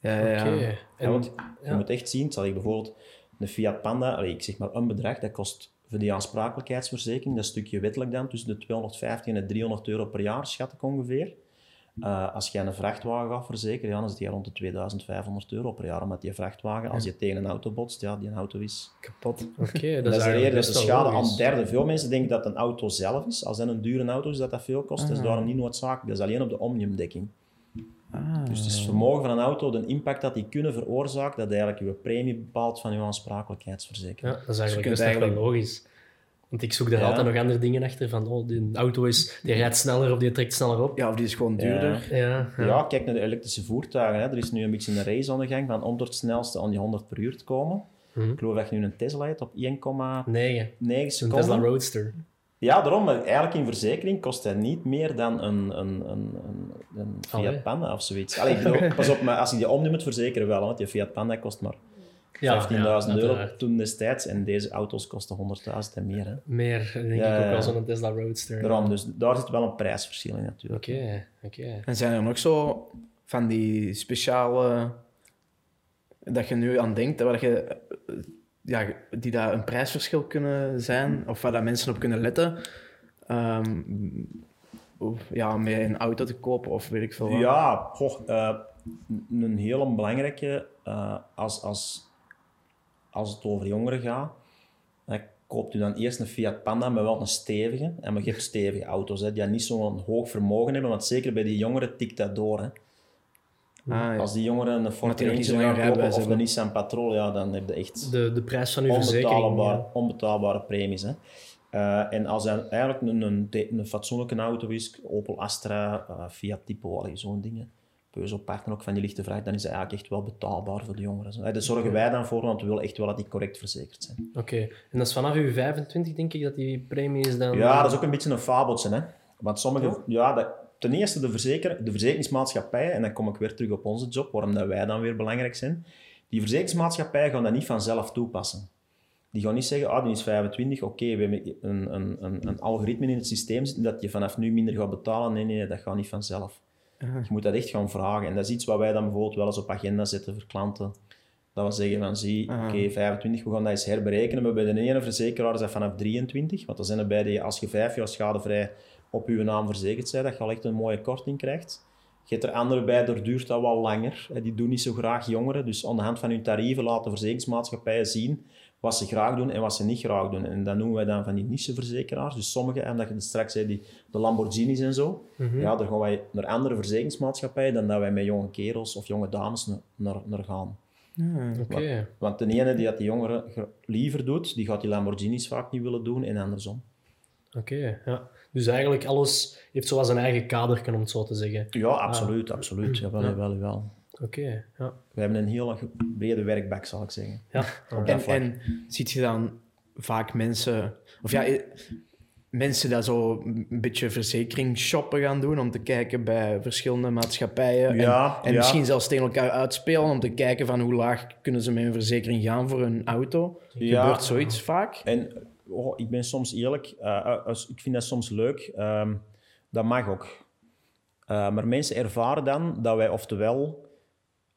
Ja, ja, ja. Oké. Ja, En- want je ja. moet echt zien, zal ik bijvoorbeeld een Fiat Panda, allee, ik zeg maar een bedrag, dat kost voor die aansprakelijkheidsverzekering, dat stukje wettelijk dan, tussen de 250 en de 300 euro per jaar, schat ik ongeveer. Eh, als je een vrachtwagen gaat verzekeren, ja, dan is die rond de 2500 euro per jaar. Omdat die vrachtwagen, als je tegen een auto botst, ja, die auto is... Kapot. Oké, dat, Dat, is eigenlijk best de schade logisch. aan derde. Veel mensen denken dat een auto zelf is. Als dat een dure auto is, dat dat veel kost. Dat is daarom niet noodzakelijk. Dat is alleen op de omniumdekking. Ah. Dus het is vermogen van een auto, de impact dat die kunnen veroorzaken, dat eigenlijk je premie bepaalt van je aansprakelijkheidsverzekering. Ja, dat is eigenlijk nog wel eigenlijk- logisch. Want ik zoek er Ja. altijd nog andere dingen achter. Van, oh, die auto is, die rijdt sneller of die trekt sneller op. Ja, of die is gewoon duurder. Ja, ja. Ja, kijk naar de elektrische voertuigen. Hè. Er is nu een beetje een race aan de gang van om door het snelste aan die 100 per uur te komen. Mhm. Ik geloof dat je nu een Tesla hebt op 1,9 Nee, een seconden. Tesla Roadster. Ja, daarom. Maar eigenlijk in verzekering kost hij niet meer dan een, een, een, een, een Fiat. Panda of zoiets. Allee, ik bedoel, pas op, maar als je die omnium moet verzekeren wel, want die Fiat Panda kost maar 15.000 Ja, ja, euro toen destijds. En deze auto's kosten 100.000 en meer. Hè. Meer, denk Ja, ik ook ja. wel, zo'n Tesla Roadster. Daarom, dus daar zit wel een prijsverschil in natuurlijk. Oké, oké. En zijn er nog zo van die speciale... Dat je nu aan denkt, waar je, ja, die daar een prijsverschil kunnen zijn, of waar dat mensen op kunnen letten, Ehm, of, ja, met een auto te kopen of weet ik veel wat. Ja, goh, eh, een hele belangrijke, eh, als, als, als het over jongeren gaat, hè, koopt u dan eerst een Fiat Panda, maar wel een stevige. En maar je hebt stevige auto's, hè, die niet zo'n hoog vermogen hebben, want zeker bij die jongeren tikt dat door. Hè. Ah, ja. Als die jongeren een Ford Ranger gaan kopen of een. Nissan Patrol, ja, dan heb je echt De, de prijs van uw verzekering. onbetaalbare, ja. onbetaalbare premies. Hè. Eh, en als dat eigenlijk een, een, een fatsoenlijke auto is, Opel Astra, eh, Fiat Tipo, zo'n dingen, Peugeot Partner ook van die lichte vracht, dan is dat eigenlijk echt wel betaalbaar voor de jongeren. Daar zorgen wij dan voor, want we willen echt wel dat die correct verzekerd zijn. Oké, en dat is vanaf uw 25, denk ik, dat die premie is dan... Ja, dat is ook een beetje een fabeltje. Hè? Want sommige, ja, dat, ten eerste de, verzeker, de verzekeringsmaatschappijen, en dan kom ik weer terug op onze job, waarom dat wij dan weer belangrijk zijn. Die verzekeringsmaatschappijen gaan dat niet vanzelf toepassen. Die gaan niet zeggen, ah, die is 25, oké, we hebben een, een, een, een algoritme in het systeem zitten dat je vanaf nu minder gaat betalen. Nee, nee, dat gaat niet vanzelf. Je moet dat echt gaan vragen. En dat is iets wat wij dan bijvoorbeeld wel eens op agenda zetten voor klanten. Dat we zeggen van, zie, Ah. oké, 25, we gaan dat eens herberekenen. Maar bij de ene verzekeraar is dat vanaf 23. Want dan zijn er bij die, als je vijf jaar schadevrij op je naam verzekerd bent, dat je al echt een mooie korting krijgt. Je hebt er andere bij, daar duurt dat wel langer. hè. Die doen niet zo graag jongeren. Dus aan de hand van hun tarieven laten verzekeringsmaatschappijen zien wat ze graag doen en wat ze niet graag doen. En dat noemen wij dan van die nicheverzekeraars. Dus sommige, en dat je straks zei, die, de Lamborghinis en zo. Ja, daar gaan wij naar andere verzekeringsmaatschappijen dan dat wij met jonge kerels of jonge dames na- naar, naar gaan. Oké, Want de ene die dat die jongeren liever doet, die gaat die Lamborghinis vaak niet willen doen en andersom. oké, ja. Dus eigenlijk alles heeft zoals een eigen kader, om het zo te zeggen. Ja, absoluut, absoluut. Jawel, jawel, jawel. Oké, ja. We hebben een heel brede werkbak, zal ik zeggen. ja. Op dat En, vlak. en ziet je dan vaak mensen, of ja, eh, mensen dat zo een beetje verzekering shoppen gaan doen om te kijken bij verschillende maatschappijen. En- Ja, en ja. misschien zelfs tegen elkaar uitspelen om te kijken van hoe laag kunnen ze met hun verzekering gaan voor hun auto. Ja. Gebeurt zoiets vaak? En oh, ik ben soms eerlijk, eh, als, ik vind dat soms leuk. ehm, dat mag ook. Eh, maar mensen ervaren dan dat wij oftewel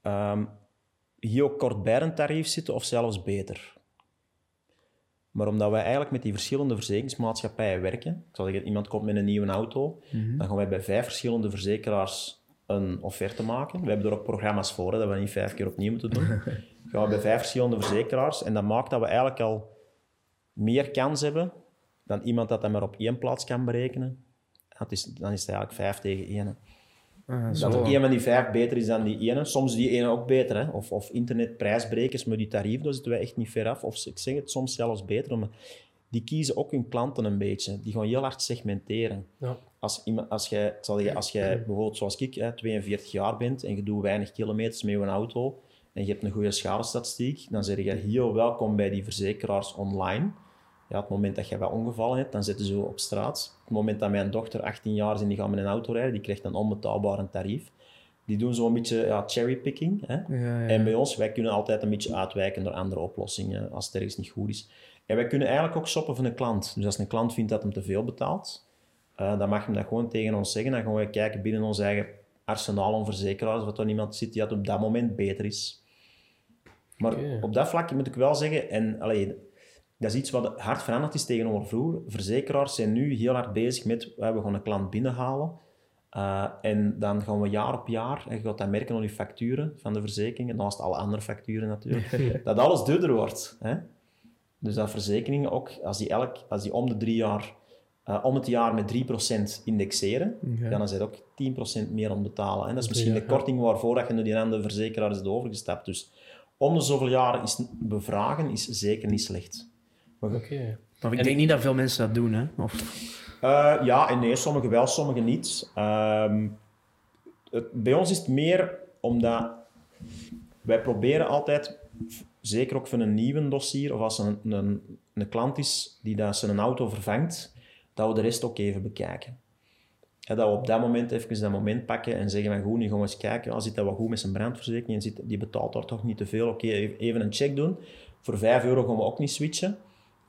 ehm hier ook kort bij een tarief zitten of zelfs beter. Maar omdat wij eigenlijk met die verschillende verzekeringsmaatschappijen werken, ik zal zeggen, iemand komt met een nieuwe auto, dan gaan wij bij vijf verschillende verzekeraars een offerte maken. We hebben er ook programma's voor, hè, dat we niet vijf keer opnieuw moeten doen. gaan we bij vijf verschillende verzekeraars en dat maakt dat we eigenlijk al meer kans hebben dan iemand dat dat maar op één plaats kan berekenen. Dat is, dan is het eigenlijk vijf tegen één. Ah, Dat zo. er één van die vijf beter is dan die ene. Soms die ene ook beter. Hè? Of, of internetprijsbrekers met die tarief, daar zitten wij echt niet ver af. Of ik zeg het soms zelfs beter. Maar die kiezen ook hun klanten een beetje. Die gaan heel hard segmenteren. Ja. Als, iemand, als, jij, zal zeggen, als jij bijvoorbeeld zoals ik, hè, 42 jaar bent en je doet weinig kilometers met je auto en je hebt een goede schadestatistiek, dan zeg je heel welkom bij die verzekeraars online. Ja, het moment dat je wat ongevallen hebt, dan zitten ze op straat. Het moment dat mijn dochter 18 jaar is en die gaat met een auto rijden, die krijgt een onbetaalbaar tarief. Die doen zo'n beetje ja, cherrypicking. Hè? Ja, ja. En bij ons, wij kunnen altijd een beetje uitwijken door andere oplossingen als het ergens niet goed is. En wij kunnen eigenlijk ook shoppen van een klant. Dus als een klant vindt dat hem te veel betaalt, eh, dan mag hem dat gewoon tegen ons zeggen. Dan gaan wij kijken binnen ons eigen arsenaal om verzekeraars of er iemand zit die dat op dat moment beter is. Maar op dat vlak moet ik wel zeggen, en allee, dat is iets wat hard veranderd is tegenover vroeger. Verzekeraars zijn nu heel hard bezig met, we gaan een klant binnenhalen. Eh, en dan gaan we jaar op jaar, en je gaat dat merken aan je facturen van de verzekeringen, naast alle andere facturen natuurlijk, dat alles duurder wordt. Hè? Dus dat verzekeringen ook, als die, elk, als die om de drie jaar, eh, om het jaar met 3% indexeren, dan zijn ook 10% meer aan betalen. En dat is misschien Ja, de korting waarvoor dat je naar die andere verzekeraar is overgestapt. Dus om de zoveel jaren is bevragen is zeker niet slecht. Maar Oké. Maar ik En- denk niet dat veel mensen dat doen, hè? Of, eh, ja en nee, sommigen wel, sommigen niet. Ehm, het, bij ons is het meer omdat wij proberen altijd, zeker ook voor een nieuwe dossier, of als er een, een, een klant is die dat zijn auto vervangt, dat we de rest ook even bekijken. Hè, dat we op dat moment even dat moment pakken en zeggen van goed, nu gaan we eens kijken, ah, zit dat wel goed met zijn brandverzekering en zit, die betaalt daar toch niet te veel, oké, even een check doen. Voor 5 euro gaan we ook niet switchen.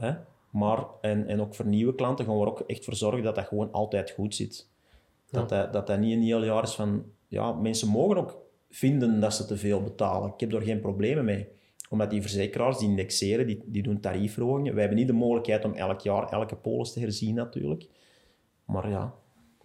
Hè? Maar, en, en ook voor nieuwe klanten gaan we er ook echt voor zorgen dat dat gewoon altijd goed zit. Dat, dat, dat dat niet een heel jaar is van... Ja, mensen mogen ook vinden dat ze te veel betalen. Ik heb daar geen problemen mee. Omdat die verzekeraars, die indexeren, die, die doen tariefverhogingen. Wij hebben niet de mogelijkheid om elk jaar elke polis te herzien natuurlijk. Maar ja,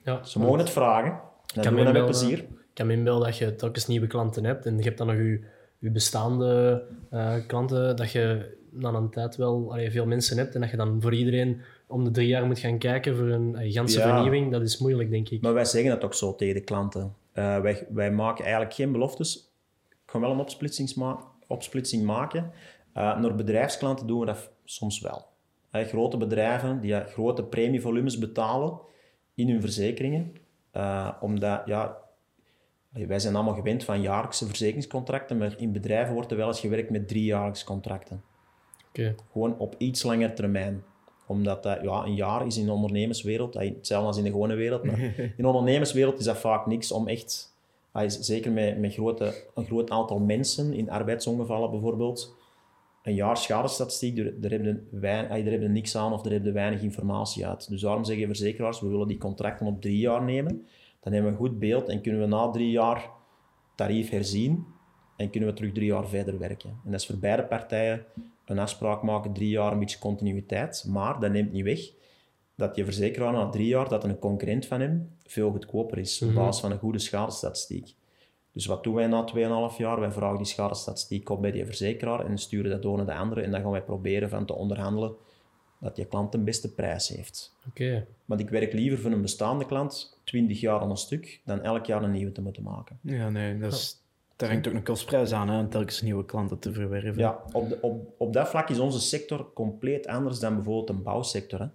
Ja, ze mogen het vragen. Dan kan doen we dat met plezier. Ik kan me inbeelden dat je telkens nieuwe klanten hebt en je hebt dan nog je, je bestaande eh, klanten, dat je dan een tijd wel allee, veel mensen hebt en dat je dan voor iedereen om de drie jaar moet gaan kijken voor een uh, ganse Ja. vernieuwing. Dat is moeilijk, denk ik. Maar wij zeggen het ook zo tegen de klanten. Eh, wij, wij maken eigenlijk geen beloftes. Ik ga wel een opsplitsingsma- opsplitsing maken. Eh, naar bedrijfsklanten doen we dat soms wel. Eh, grote bedrijven die grote premievolumes betalen in hun verzekeringen. Omdat, ja, wij zijn allemaal gewend van jaarlijkse verzekeringscontracten, maar in bedrijven wordt er wel eens gewerkt met driejaarlijkse contracten. Gewoon op iets langer termijn. Omdat dat, ja, een jaar is in de ondernemerswereld, hetzelfde als in de gewone wereld, maar in de ondernemerswereld is dat vaak niks om echt, eh, zeker met, met grote, een groot aantal mensen, in arbeidsongevallen bijvoorbeeld, een jaar schadestatistiek, daar, daar hebben we wein- eh, daar hebben we niks aan of daar hebben we weinig informatie uit. Dus daarom zeggen verzekeraars, we willen die contracten op drie jaar nemen. Dan hebben we een goed beeld en kunnen we na drie jaar tarief herzien en kunnen we terug drie jaar verder werken. En dat is voor beide partijen een afspraak maken, drie jaar een beetje continuïteit. Maar dat neemt niet weg dat je verzekeraar na drie jaar, dat een concurrent van hem veel goedkoper is, op basis van een goede schadestatistiek. Dus wat doen wij na 2,5 jaar? Wij vragen die schadestatistiek op bij die verzekeraar en sturen dat door naar de andere. En dan gaan wij proberen van te onderhandelen dat je klant de beste prijs heeft. Oké. Want ik werk liever voor een bestaande klant 20 jaar aan een stuk, dan elk jaar een nieuwe te moeten maken. ja, nee, dat is, daar hangt ook een kostprijs aan, hè, om telkens nieuwe klanten te verwerven. Ja, op, de, op, op dat vlak is onze sector compleet anders dan bijvoorbeeld een bouwsector. Hè.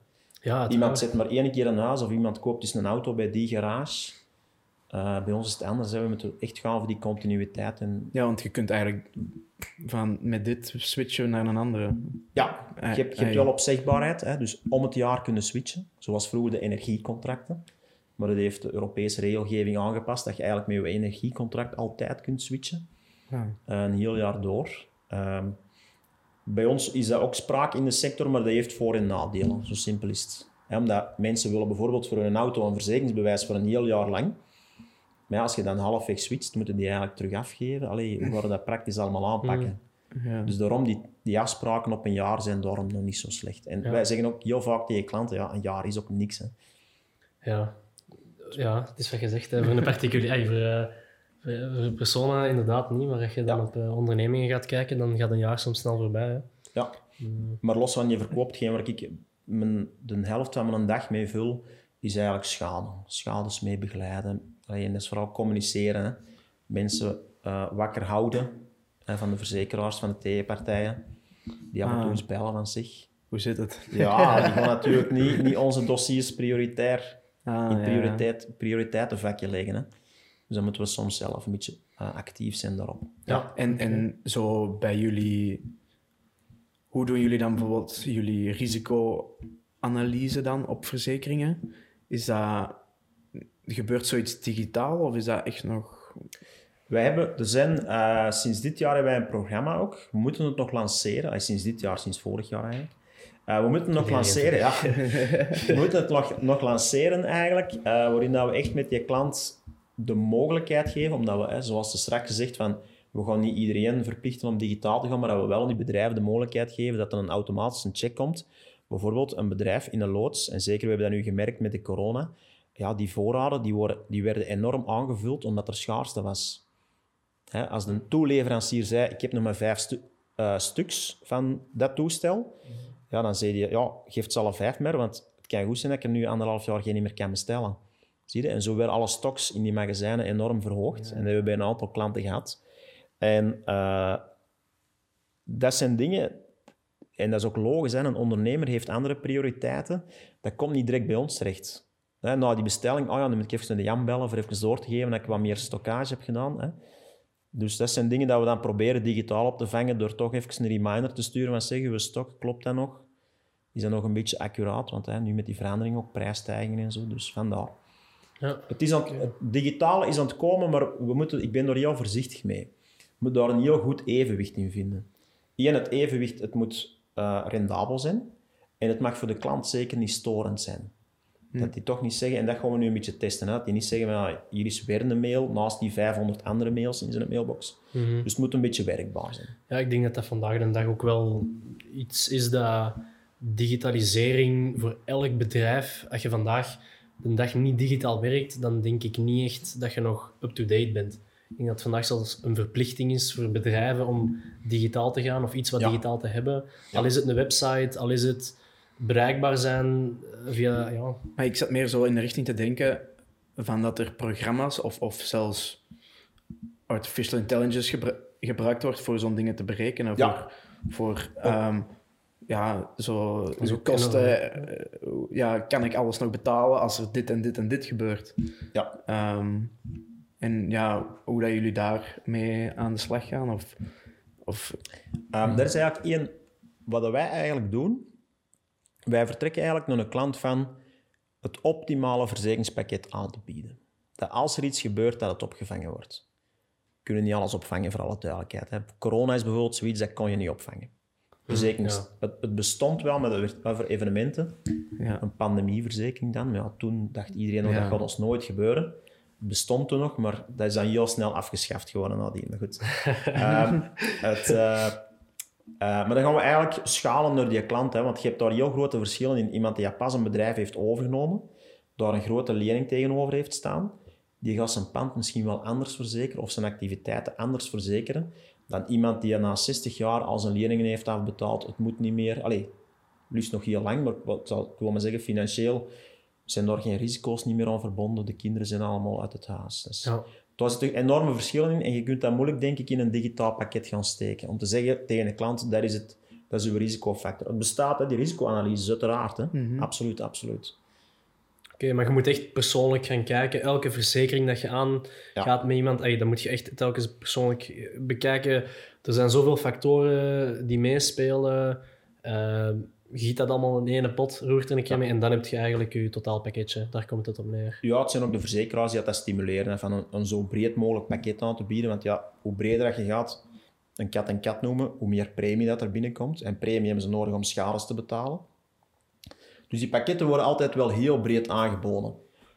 Ja, Iemand zet maar één keer een huis of iemand koopt dus een auto bij die garage. Eh, bij ons is het anders. Hè. We moeten echt gaan voor die continuïteit. En, Ja, want je kunt eigenlijk van met dit switchen naar een andere. ja, je hebt, je hebt wel opzegbaarheid. Hè. Dus om het jaar kunnen switchen. Zoals vroeger de energiecontracten. Maar dat heeft de Europese regelgeving aangepast. Dat je eigenlijk met je energiecontract altijd kunt switchen. Ja. een heel jaar door. Ehm, bij ons is dat ook sprake in de sector, maar dat heeft voor- en nadelen. Zo simpel is het. Omdat mensen willen bijvoorbeeld voor hun auto een verzekeringsbewijs voor een heel jaar lang. Maar ja, als je dan halfweg switcht, moeten die eigenlijk terug afgeven. Allee, hoe gaan we dat praktisch allemaal aanpakken? Ja. Dus daarom, die, die afspraken op een jaar zijn daarom nog niet zo slecht. En Ja. wij zeggen ook heel vaak tegen klanten, ja, een jaar is ook niks. Hè. Ja. Ja, het is wat je zegt. Hè. Voor een particulier... voor, eh, voor, voor personen inderdaad niet, maar als je dan Ja. op eh, ondernemingen gaat kijken, dan gaat een jaar soms snel voorbij. Hè. Ja. Maar los van je verkoopt, geen waar ik mijn, de helft van mijn dag mee vul, is eigenlijk schade. Schades mee begeleiden. En dat is vooral communiceren. Hè. Mensen eh, wakker houden hè, van de verzekeraars, van de tegenpartijen. Die af en toe Ah. eens bellen van zich. Hoe zit het? Ja, die gaan natuurlijk niet, niet onze dossiers prioritair Ah, in prioriteit, prioriteitenvakje leggen. Hè. Dus dan moeten we soms zelf een beetje eh, actief zijn daarop. Ja. En, en zo bij jullie, hoe doen jullie dan bijvoorbeeld jullie risicoanalyse dan op verzekeringen? Is dat, gebeurt zoiets digitaal of is dat echt nog... Wij hebben, er zijn, eh, sinds dit jaar hebben wij een programma ook. We moeten het nog lanceren. Sinds dit jaar, sinds vorig jaar eigenlijk. Eh, we moeten het nog lanceren, ja. we moeten het nog, nog lanceren eigenlijk, eh, waarin dat we echt met je klant de mogelijkheid geven, omdat we, hè, zoals ze straks gezegd, van, we gaan niet iedereen verplichten om digitaal te gaan, maar dat we wel die bedrijven de mogelijkheid geven dat er een automatisch een check komt. Bijvoorbeeld een bedrijf in een loods, en zeker we hebben dat nu gemerkt met de corona, ja, die voorraden die worden, die werden enorm aangevuld omdat er schaarste was. Hè, als de toeleverancier zei, ik heb nog maar vijf stu- eh, stuks van dat toestel, ja, dan zei hij, ja, geef het alle vijf meer, want het kan goed zijn dat ik er nu anderhalf jaar geen meer kan bestellen. Zie je? En zo werden alle stocks in die magazijnen enorm verhoogd. En dat hebben we bij een aantal klanten gehad. En eh, dat zijn dingen, en dat is ook logisch, hè, een ondernemer heeft andere prioriteiten. Dat komt niet direct bij ons terecht. Hè, na die bestelling, oh ja, dan moet ik even naar de Jan bellen voor even door te geven dat ik wat meer stockage heb gedaan. Hè. Dus dat zijn dingen dat we dan proberen digitaal op te vangen door toch even een reminder te sturen van zeggen we stok, klopt dat nog? Is dat nog een beetje accuraat? Want hè, nu met die verandering ook prijsstijgingen en zo, dus vandaar. Ja. Het, is aan het, digitale is aan het komen, maar we moeten, ik ben er heel voorzichtig mee. We moeten daar een heel goed evenwicht in vinden. Eén, het evenwicht, het moet eh, rendabel zijn. En het mag voor de klant zeker niet storend zijn. Dat die toch niet zeggen, en dat gaan we nu een beetje testen, hè, dat die niet zeggen, van, ja, hier is weer een mail naast die 500 andere mails in zijn mailbox. Mhm. Dus het moet een beetje werkbaar zijn. Ja, ik denk dat dat vandaag de dag ook wel iets is dat digitalisering voor elk bedrijf, als je vandaag de dag niet digitaal werkt, dan denk ik niet echt dat je nog up-to-date bent. Ik denk dat het vandaag zelfs een verplichting is voor bedrijven om digitaal te gaan of iets wat Ja. digitaal te hebben. Al is het een website, al is het bereikbaar zijn via... Ja, Maar ik zat meer zo in de richting te denken van dat er programma's of, of zelfs artificial intelligence gebru- gebruikt wordt voor zo'n dingen te berekenen. Ja. Voor, voor ehm, ja, zo, zo kosten. eh, ja, kan ik alles nog betalen als er dit en dit en dit gebeurt? Ja. Ehm, en ja, hoe dat jullie daarmee aan de slag gaan? Of, of Ehm Dat is eigenlijk één... Wat wij eigenlijk doen, wij vertrekken eigenlijk naar een klant van het optimale verzekeringspakket aan te bieden. Dat als er iets gebeurt, dat het opgevangen wordt. We kunnen niet alles opvangen, voor alle duidelijkheid. Hè. Corona is bijvoorbeeld zoiets, dat kon je niet opvangen. Verzekerings, ja. het, het bestond wel, maar dat werd voor evenementen. ja. Een pandemieverzekering dan. Maar ja, toen dacht iedereen nog, dat gaat ons nooit gebeuren. Het bestond toen nog, maar dat is dan heel snel afgeschaft geworden nadien. Maar goed. Ehm, het, eh, eh, maar dan gaan we eigenlijk schalen naar die klant. Hè, want je hebt daar heel grote verschillen in. Iemand die pas een bedrijf heeft overgenomen, daar een grote lening tegenover heeft staan, die gaat zijn pand misschien wel anders verzekeren of zijn activiteiten anders verzekeren dan iemand die na 60 jaar al zijn leningen heeft afbetaald. Het moet niet meer... Allee, liefst nog heel lang, maar wat zal ik wil maar zeggen, financieel zijn daar geen risico's niet meer aan verbonden. De kinderen zijn allemaal uit het huis. Dus ja. Daar zitten enorme verschillen in en je kunt dat moeilijk, denk ik, in een digitaal pakket gaan steken. Om te zeggen tegen een klant, dat is, het, dat is uw risicofactor. Het bestaat, hè, die risicoanalyse, uiteraard. Hè. Absoluut, absoluut. Oké, maar je moet echt persoonlijk gaan kijken. Elke verzekering dat je aan Ja. gaat met iemand, ey, dan moet je echt telkens persoonlijk bekijken. Er zijn zoveel factoren die meespelen. Eh, je giet dat allemaal in ene pot, roert er een keer mee en dan heb je eigenlijk je totaalpakketje. Daar komt het op neer. Ja, het zijn ook de verzekeraars die dat stimuleren, hè, van een, een zo breed mogelijk pakket aan te bieden. Want ja, hoe breder dat je gaat, een kat een kat noemen, hoe meer premie dat er binnenkomt. En premie hebben ze nodig om schades te betalen. Dus die pakketten worden altijd wel heel breed aangeboden.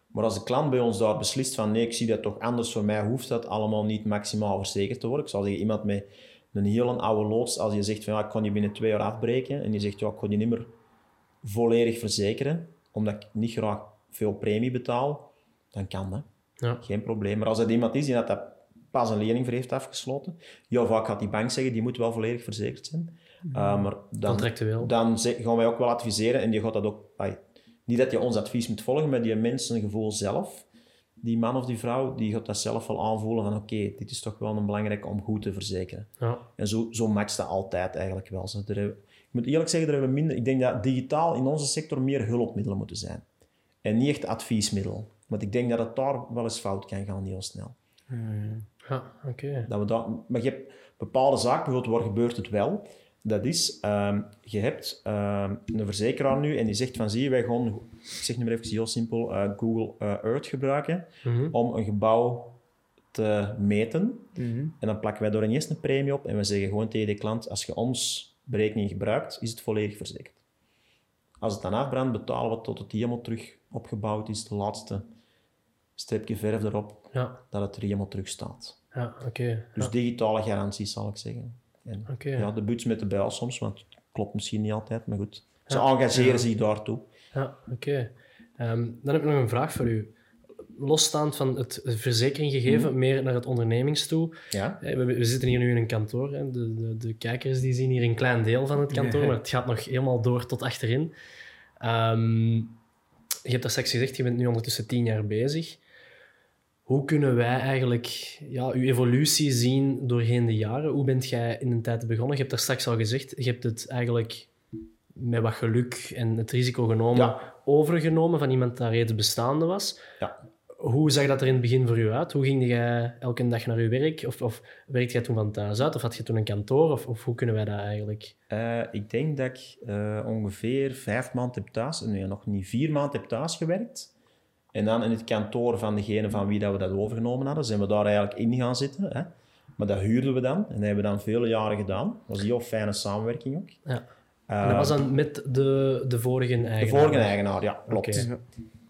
Maar als de klant bij ons daar beslist van nee, ik zie dat toch anders, voor mij hoeft dat allemaal niet maximaal verzekerd te worden. Ik zal zeggen, iemand met een heel oude loods, als je zegt van ja, ik kan je binnen twee jaar afbreken, en die zegt ja, ik kan je niet meer volledig verzekeren, omdat ik niet graag veel premie betaal, dan kan dat. Ja. Geen probleem. Maar als het iemand is die dat, dat pas een lening voor heeft afgesloten, ja, vaak gaat die bank zeggen, die moet wel volledig verzekerd zijn. Uh, maar dan, dan gaan wij ook wel adviseren en die gaat dat ook... ai, niet dat je ons advies moet volgen, maar die mensengevoel zelf, die man of die vrouw, die gaat dat zelf wel aanvoelen van oké, dit is toch wel een belangrijk om goed te verzekeren. Ja. En zo, zo matcht dat altijd eigenlijk wel. Zo, er hebben- ik moet eerlijk zeggen, er hebben minder... Ik denk dat digitaal in onze sector meer hulpmiddelen moeten zijn. En niet echt adviesmiddel. Want ik denk dat het daar wel eens fout kan gaan, heel snel. Ja, oké. Dat we dat, maar je hebt bepaalde zaken, bijvoorbeeld waar gebeurt het wel. Dat is, ehm, je hebt ehm, een verzekeraar nu en die zegt van zie je, wij gaan, ik zeg nu maar even heel simpel, eh, Google eh, Earth gebruiken Mhm. om een gebouw te meten. Mhm. En dan plakken wij door een eerst een premie op en we zeggen gewoon tegen de klant, als je ons berekening gebruikt, is het volledig verzekerd. Als het dan afbrandt, betalen we tot het helemaal terug opgebouwd is, de laatste streepje verf erop, Ja, dat het er helemaal terug staat. ja oké. Dus Ja, digitale garanties, zal ik zeggen. En, Oké. ja, de buts met de bijl soms, want het klopt misschien niet altijd, maar goed. Ze Ja. engageren Ja. zich daartoe. Ja, oké. Ehm, dan heb ik nog een vraag voor u. Losstaand van het verzekering gegeven, Mhm. meer naar het ondernemings toe. Ja? Hè, We, we zitten hier nu in een kantoor. Hè. De, de, de kijkers die zien hier een klein deel van het kantoor, Ja. maar het gaat nog helemaal door tot achterin. Ehm, je hebt daar straks gezegd, je bent nu ondertussen tien jaar bezig. Hoe kunnen wij eigenlijk ja, uw evolutie zien doorheen de jaren? Hoe bent jij in een tijd begonnen? Je hebt daar straks al gezegd, je hebt het eigenlijk met wat geluk en het risico genomen Ja. overgenomen van iemand dat reeds bestaande was. Ja. Hoe zag dat er in het begin voor u uit? Hoe ging jij elke dag naar uw werk? Of, of werkte jij toen van thuis uit? Of had je toen een kantoor? Of, of hoe kunnen wij dat eigenlijk? Eh, ik denk dat ik eh, ongeveer vijf maanden heb thuis, nee, nog niet vier maanden heb thuis gewerkt. En dan in het kantoor van degene van wie dat we dat overgenomen hadden, zijn we daar eigenlijk in gaan zitten. Hè. Maar dat huurden we dan en dat hebben we dan vele jaren gedaan. Dat was een heel fijne samenwerking ook. Ja. Eh, En dat was dan met de, de vorige eigenaar? de vorige eigenaar, ja, klopt.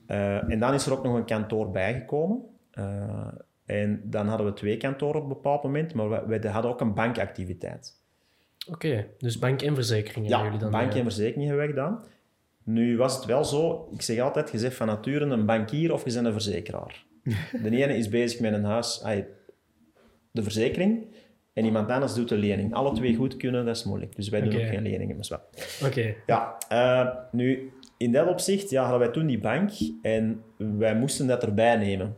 Eh, en dan is er ook nog een kantoor bijgekomen. Eh, en dan hadden we twee kantoren op een bepaald moment, maar we, we hadden ook een bankactiviteit. Oké, dus bank en verzekeringen Ja, jullie dan? bank en verzekering hebben we gedaan. Nu was het wel zo, ik zeg altijd, je zegt van nature een bankier of je bent een verzekeraar. De ene is bezig met een huis, de verzekering, en iemand anders doet de lening. Alle twee goed kunnen, dat is moeilijk. Dus wij doen ook geen leningen, maar. Oké, Ja, eh, nu, in dat opzicht ja, hadden wij toen die bank en wij moesten dat erbij nemen.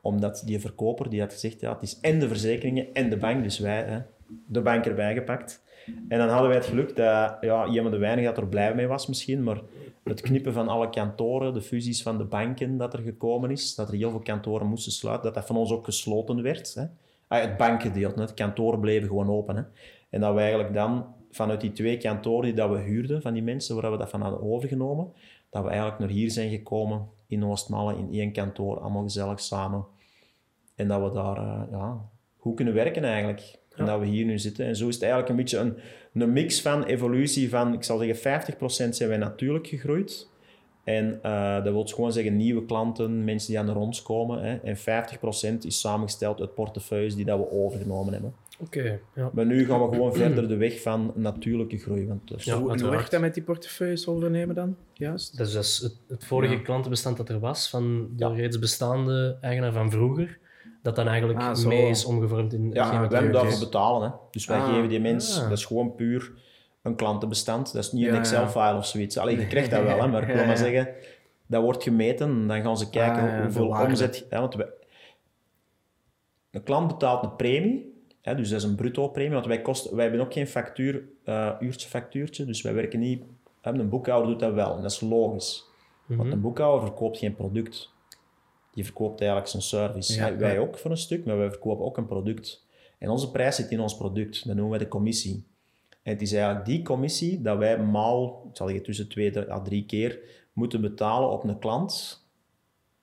Omdat die verkoper die had gezegd, ja, het is en de verzekeringen en de bank, dus wij hè, de bank erbij gepakt. En dan hadden wij het geluk dat, ja, van de weinigen dat er blij mee was misschien, maar het knippen van alle kantoren, de fusies van de banken dat er gekomen is, dat er heel veel kantoren moesten sluiten, dat dat van ons ook gesloten werd. Hè. Ah, het bankgedeelte, het kantoren bleven gewoon open. Hè. En dat we eigenlijk dan vanuit die twee kantoren die dat we huurden, van die mensen waar we dat van hadden overgenomen, dat we eigenlijk naar hier zijn gekomen in Oostmalle, in één kantoor, allemaal gezellig samen. En dat we daar eh, ja, goed kunnen werken eigenlijk. En dat we hier nu zitten. En zo is het eigenlijk een beetje een, een mix van evolutie van, ik zal zeggen, 50% zijn wij natuurlijk gegroeid. En eh, dat wil gewoon zeggen nieuwe klanten, mensen die aan ons komen. Hè. En 50% is samengesteld uit portefeuilles die dat we overgenomen hebben. oké. ja. Maar nu gaan we gewoon verder de weg van natuurlijke groei. Want dus, Ja. Hoe, en hoe uiteraard. werkt dat met die portefeuilles overnemen dan? Juist. Dat is dus het, het vorige Ja. klantenbestand dat er was, van de Ja. reeds bestaande eigenaar van vroeger, dat dan eigenlijk Ah, mee is omgevormd in Ja, er hebben daarvoor betalen. Hè. Dus wij Ah. geven die mens, Ah. dat is gewoon puur een klantenbestand. Dat is niet Ja, een. Excel-file of zoiets. Alleen je krijgt dat wel, hè, maar ik wil Ja, maar ja. zeggen, dat wordt gemeten en dan gaan ze kijken Ah, ja, hoeveel omzet... Hè, want wij, een klant betaalt een premie, hè, dus dat is een bruto-premie, want wij, kosten, wij hebben ook geen factuur, eh uurtje factuurtje, dus wij werken niet... hè, Een boekhouder doet dat wel, en dat is logisch. Want een boekhouder verkoopt geen product. Die verkoopt eigenlijk zijn service. Ja, Wij ja. ook voor een stuk, maar wij verkopen ook een product. En onze prijs zit in ons product. Dat noemen wij de commissie. En het is eigenlijk die commissie dat wij maal, ik zal zeggen tussen twee à drie keer, moeten betalen op een klant,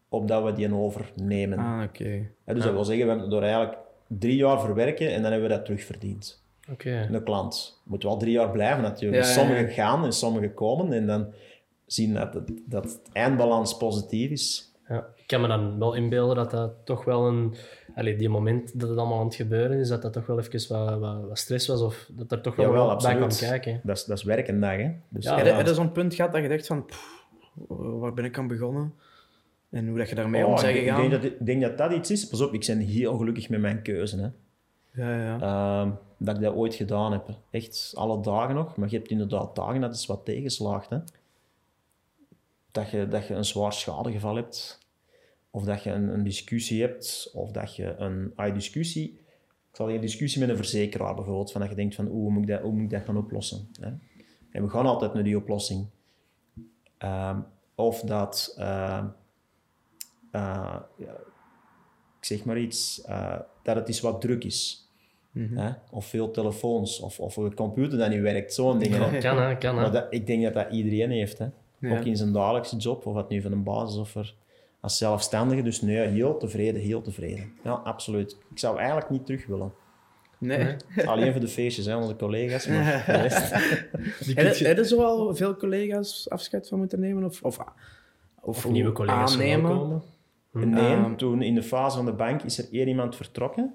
opdat we die overnemen. Ah, oké. Dus dat wil zeggen, we hebben door eigenlijk drie jaar verwerken en dan hebben we dat terugverdiend. Oké. Een klant moet wel drie jaar blijven natuurlijk. Dus. Sommigen gaan en sommigen komen en dan zien dat het, dat het eindbalans positief is. Ja. Ik kan me dan wel inbeelden dat dat toch wel een... Allee, die moment dat het allemaal aan het gebeuren is, dat dat toch wel even wat, wat, wat stress was. Of dat er toch wel Jawel, wat bij absoluut. kijken. Dat is, dat is werk dag, hè. Dus, Ja, Heb ja. je- heb je zo'n punt gehad dat je dacht van, pff, waar ben ik aan begonnen? En hoe dat je daarmee om Oh, bent ik, ik gegaan? denk dat, ik denk dat dat iets is. Pas op, ik ben heel gelukkig met mijn keuze. Hè. Ja, ja. Ehm, dat ik dat ooit gedaan heb. Echt alle dagen nog. Maar je hebt inderdaad dagen dat is wat tegenslaagt. Hè. Dat, je, dat je een zwaar schadegeval hebt. Of dat je een, een discussie hebt. Of dat je een ah, discussie... Ik zal een discussie met een verzekeraar bijvoorbeeld. Van dat je denkt van, hoe moet ik dat, hoe moet ik dat gaan oplossen? Hè? En we gaan altijd naar die oplossing. Ehm, of dat... ehm, eh, ja, ik zeg maar iets, eh, dat het iets wat druk is. Hè? Of veel telefoons, of, of een computer dat niet werkt, zo'n dingen. hè. Kan hè, kan hè. Maar dat, ik denk dat dat iedereen heeft. Hè? Ja. Ook in zijn dagelijkse job, of wat nu van een basis of er, als zelfstandige. Dus nee, heel tevreden, heel tevreden. Ja, absoluut. Ik zou eigenlijk niet terug willen. Nee. Alleen voor de feestjes, hè, onze collega's. Maar de rest- Heb je, zo al veel collega's afscheid van moeten nemen? Of, of, of, Of nieuwe collega's aannemen? verwelkomen. Nee, Ehm. toen in de fase van de bank is er één iemand vertrokken.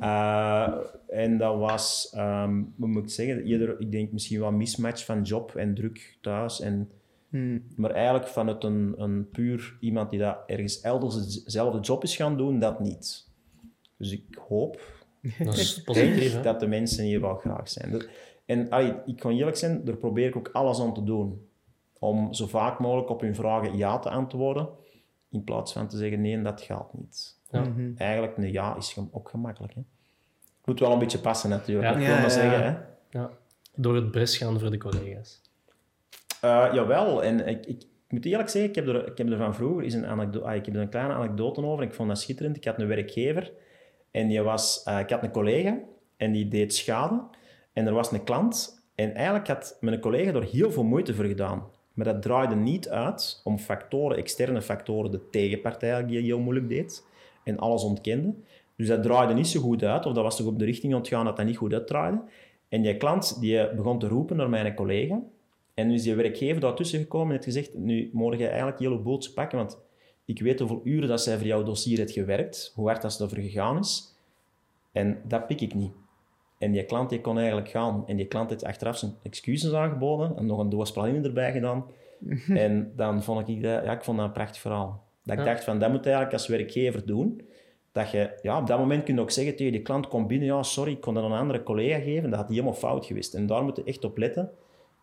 Eh, en dat was, ehm hoe moet ik zeggen, eerder, ik denk misschien wel een mismatch van job en druk thuis. En, Hmm. maar eigenlijk vanuit een, een puur iemand die dat ergens elders dezelfde job is gaan doen, dat niet. Dus ik hoop Dat is positief, dat de mensen hier wel graag zijn. En allee, ik kan eerlijk zijn, daar probeer ik ook alles aan te doen. Om zo vaak mogelijk op hun vragen ja te antwoorden, in plaats van te zeggen nee, dat gaat niet. Ja. Mhm. Eigenlijk een ja is ook gemakkelijk. Hè? Moet wel een beetje passen natuurlijk, Ja. ik wil Ja, maar ja, zeggen. ja. Hè? Ja. Door het bres gaan voor de collega's. Eh, jawel, en ik, ik moet eerlijk zeggen, ik heb er, ik heb er van vroeger is een ah, ik heb er een kleine anekdote over. Ik vond dat schitterend. Ik had een werkgever en die was, eh, ik had een collega en die deed schade. En er was een klant en eigenlijk had mijn collega er heel veel moeite voor gedaan. Maar dat draaide niet uit om factoren, externe factoren, de tegenpartij die heel moeilijk deed en alles ontkende. Dus dat draaide niet zo goed uit, of dat was toch op de richting ontgaan dat dat niet goed uitdraaide. En die klant die begon te roepen naar mijn collega. En nu is die werkgever daartussen gekomen en heeft gezegd, nu moet je eigenlijk heel boeltje pakken, want ik weet hoeveel uren dat zij voor jouw dossier heeft gewerkt, hoe hard dat ze ervoor gegaan is. En dat pik ik niet. En die klant die kon eigenlijk gaan. En die klant heeft achteraf zijn excuses aangeboden en nog een doos praline erbij gedaan. en dan vond ik dat, ja, ik vond dat een prachtig verhaal. Dat ik Ja. dacht van, dat moet je eigenlijk als werkgever doen. Dat je, ja, op dat moment kun je ook zeggen tegen die klant, kom binnen, ja, sorry, ik kon dat aan een andere collega geven. Dat had helemaal fout geweest. En daar moet je echt op letten,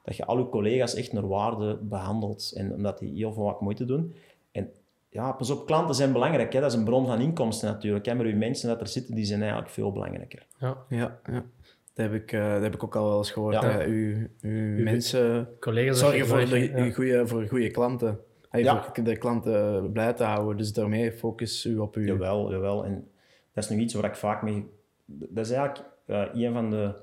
dat je al je collega's echt naar waarde behandelt. En omdat die heel veel wat moeite doen. En ja, pas op, klanten zijn belangrijk. Hè. Dat is een bron van inkomsten natuurlijk. Hè. Maar uw mensen dat er zitten, die zijn eigenlijk veel belangrijker. Ja. Ja, ja. Dat heb, ik, eh, dat heb ik ook al wel eens gehoord. Ja. uw, uw mensen Collega's zorgen voor, de, ja. uw goeie, voor goede klanten. Hey, Ja. Voor de klanten blij te houden. Dus daarmee focus u op uw... Jawel, jawel. En dat is nog iets waar ik vaak mee... Dat is eigenlijk eh, een van de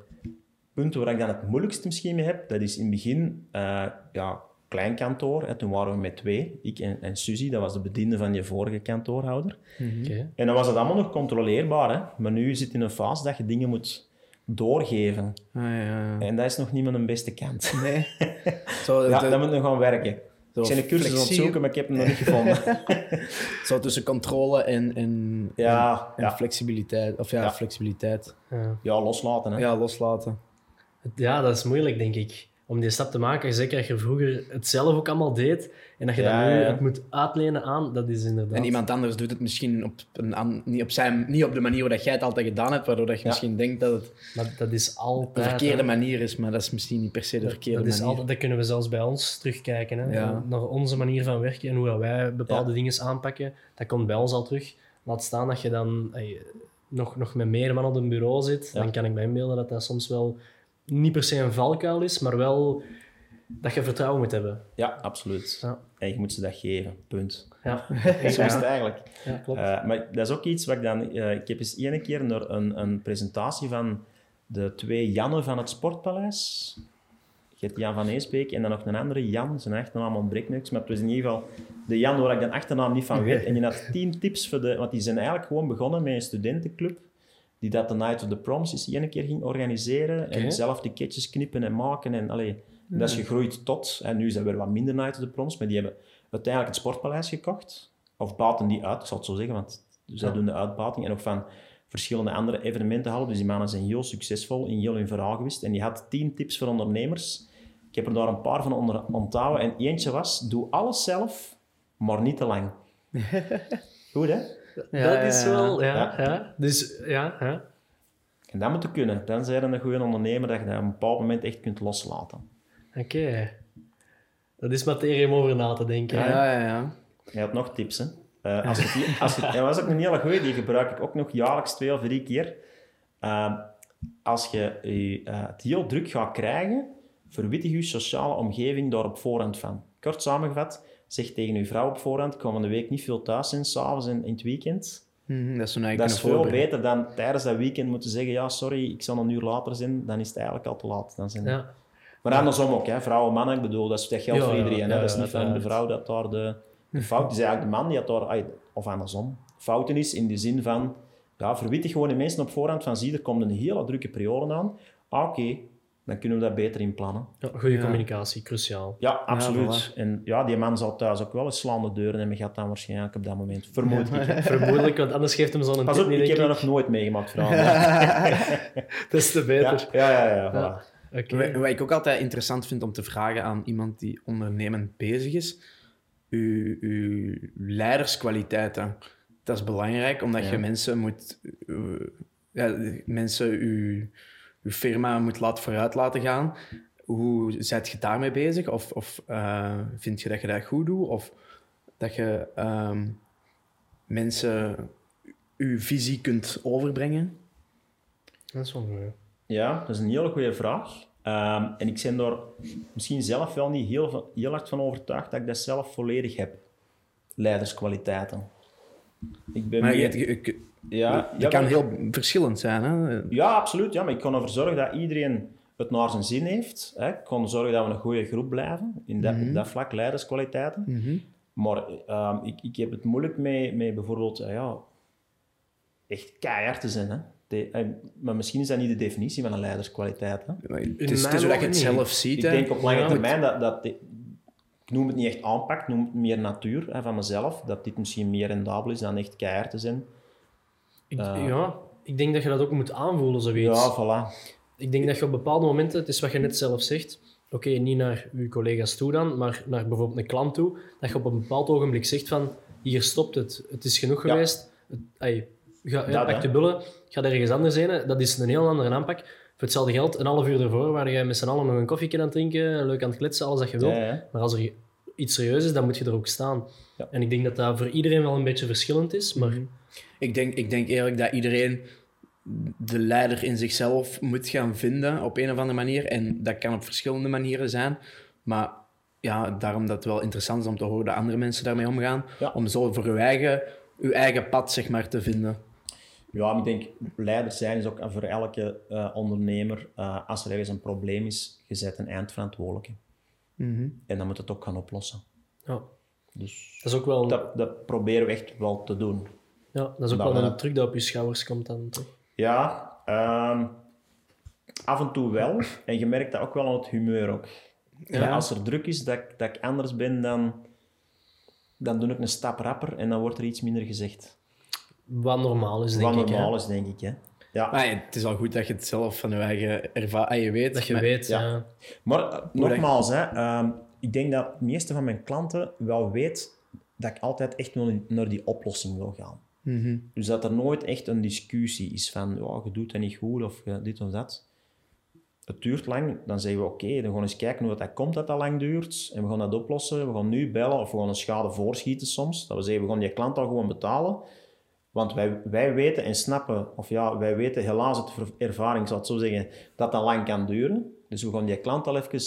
punten waar ik dan het moeilijkste misschien mee heb. Dat is in het begin, eh, ja, klein kantoor. Hè. Toen waren we met twee, ik en, en Suzy. Dat was de bediende van je vorige kantoorhouder. Oké. En dan was het allemaal nog controleerbaar. Hè. Maar nu zit je in een fase dat je dingen moet doorgeven. Ah, ja, ja. En dat is nog niet mijn beste kant. Nee. Zo, Ja, de- dat moet nog gaan werken. zo Ik ben een cursus aan het zoeken, maar ik heb hem nog niet gevonden. Zo tussen controle en, en, Ja, en, en ja. flexibiliteit. Of ja, Ja. flexibiliteit. Ja. Ja, loslaten. Hè. Ja, loslaten. Ja, dat is moeilijk, denk ik. Om die stap te maken. Zeker dat je vroeger het zelf ook allemaal deed. En dat je Ja, dat nu ja. het moet uitlenen aan, dat is inderdaad... En iemand anders doet het misschien op, een, niet, op zijn, niet op de manier waarop jij het altijd gedaan hebt, waardoor dat je Ja. misschien denkt dat het Maar dat is de altijd... verkeerde hè. manier is, maar dat is misschien niet per se de verkeerde dat, is manier. altijd, dat kunnen we zelfs bij ons terugkijken. Hè? Naar onze manier van werken en hoe wij bepaalde dingen aanpakken. Dat komt bij ons al terug. Laat staan dat je dan nog, nog met meer man op een bureau zit. Dan kan ik me inbeelden dat dat soms wel niet per se een valkuil is, maar wel dat je vertrouwen moet hebben. Ja, absoluut. Ja. En je moet ze dat geven, punt. Ja, Zo is het eigenlijk. ja klopt. Eh, maar dat is ook iets wat ik dan... eh, ik heb eens ene keer naar een, een presentatie van de twee Jannen van het Sportpaleis. Je hebt Jan van Eesbeek en dan nog een andere Jan. Zijn achternaam ontbreekt niks, maar het was in ieder geval de Jan waar ik de achternaam niet van weet. En die had tien tips voor de... Want die zijn eigenlijk gewoon begonnen met een studentenclub die dat de Night of the Proms eens één keer ging organiseren. En zelf die ketjes knippen en maken. En allee, dat is gegroeid tot... En nu is dat weer wat minder Night of the Proms, maar die hebben uiteindelijk het Sportpaleis gekocht. Of baten die uit, ik zal het zo zeggen, want zij Ja. doen de uitbating. En ook van verschillende andere evenementen halen. Dus die mannen zijn heel succesvol in heel hun verhaal geweest. En die had tien tips voor ondernemers. Ik heb er daar een paar van onder onthouden. En eentje was, doe alles zelf, maar niet te lang. Goed, hè? Ja, dat is wel, ja, Ja. ja. Dus, ja, ja. En dat moet je kunnen. Dan zijn je een goede ondernemer dat je dat op een bepaald moment echt kunt loslaten. Oké. Dat is materie om over na te denken. hè? Ja, ja, ja. Je had nog tips, hè? Eh, als die, als dat was ook een hele goeie, die gebruik ik ook nog jaarlijks twee of drie keer. Eh, als je je, eh, het heel druk gaat krijgen, verwittig je sociale omgeving daar op voorhand van. Kort samengevat, zeg tegen je vrouw op voorhand, komende week niet veel thuis zijn, s'avonds en in het weekend. Mhm, dat is Dat is veel beter dan tijdens dat weekend moeten zeggen, ja, sorry, ik zal een uur later zijn, dan is het eigenlijk al te laat. Dan zijn Ja. maar andersom ook, hè. vrouwen, mannen, ik bedoel, dat, is, dat geldt Ja, voor ja, iedereen. hè. ja, dat is niet van de vrouw dat daar de, de fout is. eigenlijk de man die dat daar, of andersom, fouten is in de zin van, ja, verwittig gewoon de mensen op voorhand van, zie, er komt een hele drukke periode aan. Ah, oké, dan kunnen we dat beter inplannen. Ja, goede Ja. communicatie, cruciaal. Ja, absoluut. En ja, die man zal thuis ook wel eens slaande deuren hebben gehad dan waarschijnlijk op dat moment. Vermoed ik. hè. Vermoedelijk, want anders geeft hem zo'n Pas op, niet, ik heb dat nog nooit meegemaakt, vrouwen. Dat is te beter. ja, ja, ja, voilà. Wat, wat ik ook altijd interessant vind om te vragen aan iemand die ondernemend bezig is, uw, uw leiderskwaliteiten. Dat is belangrijk, omdat Ja. je mensen moet... eh, ja, mensen uw, uw firma moet laten vooruit laten gaan. Hoe zijt je daarmee bezig? Of, of eh, vind je dat je dat goed doet? Of dat je ehm, mensen uw visie kunt overbrengen? Dat is wel goed. Ja, dat is een hele goede vraag. Ehm, en ik ben daar misschien zelf wel niet heel, heel hard van overtuigd dat ik dat zelf volledig heb. Leiderskwaliteiten. Ik ben Maar meer- je, je- je- ja, dat ja, kan heel verschillend zijn. Hè? Ja, absoluut. Ja, maar ik kan ervoor zorgen dat iedereen het naar zijn zin heeft. Hè. Ik kan zorgen dat we een goede groep blijven. In dat, op dat vlak, leiderskwaliteiten. Mhm. Maar ehm, ik, ik heb het moeilijk mee, met bijvoorbeeld eh, ja, echt keihard te zijn. Hè. De- eh, maar misschien is dat niet de definitie van een leiderskwaliteit. Hè. Het is, het mijn is hoe dat je het zelf ziet. Ik hè. denk op lange Ja, termijn dat, dat ik noem het niet echt aanpak, ik noem het meer natuur hè, van mezelf. Dat dit misschien meer rendabel is dan echt keihard te zijn. Ik, Eh. ja, ik denk dat je dat ook moet aanvoelen, zoiets. Ja, voilà. Ik denk dat je op bepaalde momenten, het is wat je net zelf zegt, oké, niet naar je collega's toe dan, maar naar bijvoorbeeld een klant toe, dat je op een bepaald ogenblik zegt van, hier stopt het, het is genoeg Ja. geweest, het, ga, Dat, pak je bullen, ga ergens anders heen, dat is een heel andere aanpak. Voor hetzelfde geld, een half uur ervoor, waar je met z'n allen nog een koffie aan het drinken, leuk aan het kletsen, alles dat je wilt. Ja, ja. Maar als er iets serieus is, dan moet je er ook staan. Ja. En ik denk dat dat voor iedereen wel een beetje verschillend is, maar Ik, denk, ik denk eerlijk dat iedereen de leider in zichzelf moet gaan vinden op een of andere manier. En dat kan op verschillende manieren zijn. Maar ja, daarom dat het wel interessant is om te horen dat andere mensen daarmee omgaan. Ja. Om zo voor uw eigen, uw eigen pad zeg maar, te vinden. Ja, ik denk, leider zijn is ook voor elke eh, ondernemer, eh, als er ergens een probleem is, je bent een eindverantwoordelijke. Mhm. En dan moet het ook gaan oplossen. ja, Dus dat is ook wel, dat, dat proberen we echt wel te doen. ja, dat is ook Dat wel we- een truc dat op je schouders komt dan. toch? Ja, ehm, af en toe wel. En je merkt dat ook wel aan het humeur ook. Ja. Als er druk is, dat, ik- dat ik anders ben, dan, dan doe ik een stap rapper en dan wordt er iets minder gezegd. Wat normaal is, denk Wat ik. hè. normaal is, denk ik. Hè. Ja. Maar ja, het is wel goed dat je het zelf van je eigen ervaring weet. Dat je maar- weet, ja. ja. Maar eh, nogmaals, hè, ehm, ik denk dat de meeste van mijn klanten wel weet dat ik altijd echt naar die oplossing wil gaan. Mhm. Dus dat er nooit echt een discussie is van, ja, je doet dat niet goed of dit of dat. Het duurt lang, dan zeggen we oké, dan gaan we eens kijken hoe dat komt dat dat lang duurt. En we gaan dat oplossen. We gaan nu bellen of we gaan een schade voorschieten soms. Dat we zeggen, we gaan die klant al gewoon betalen. Want wij, wij weten en snappen, of ja, wij weten helaas uit ervaring, zal het zo zeggen, dat dat lang kan duren. Dus we gaan die klant al even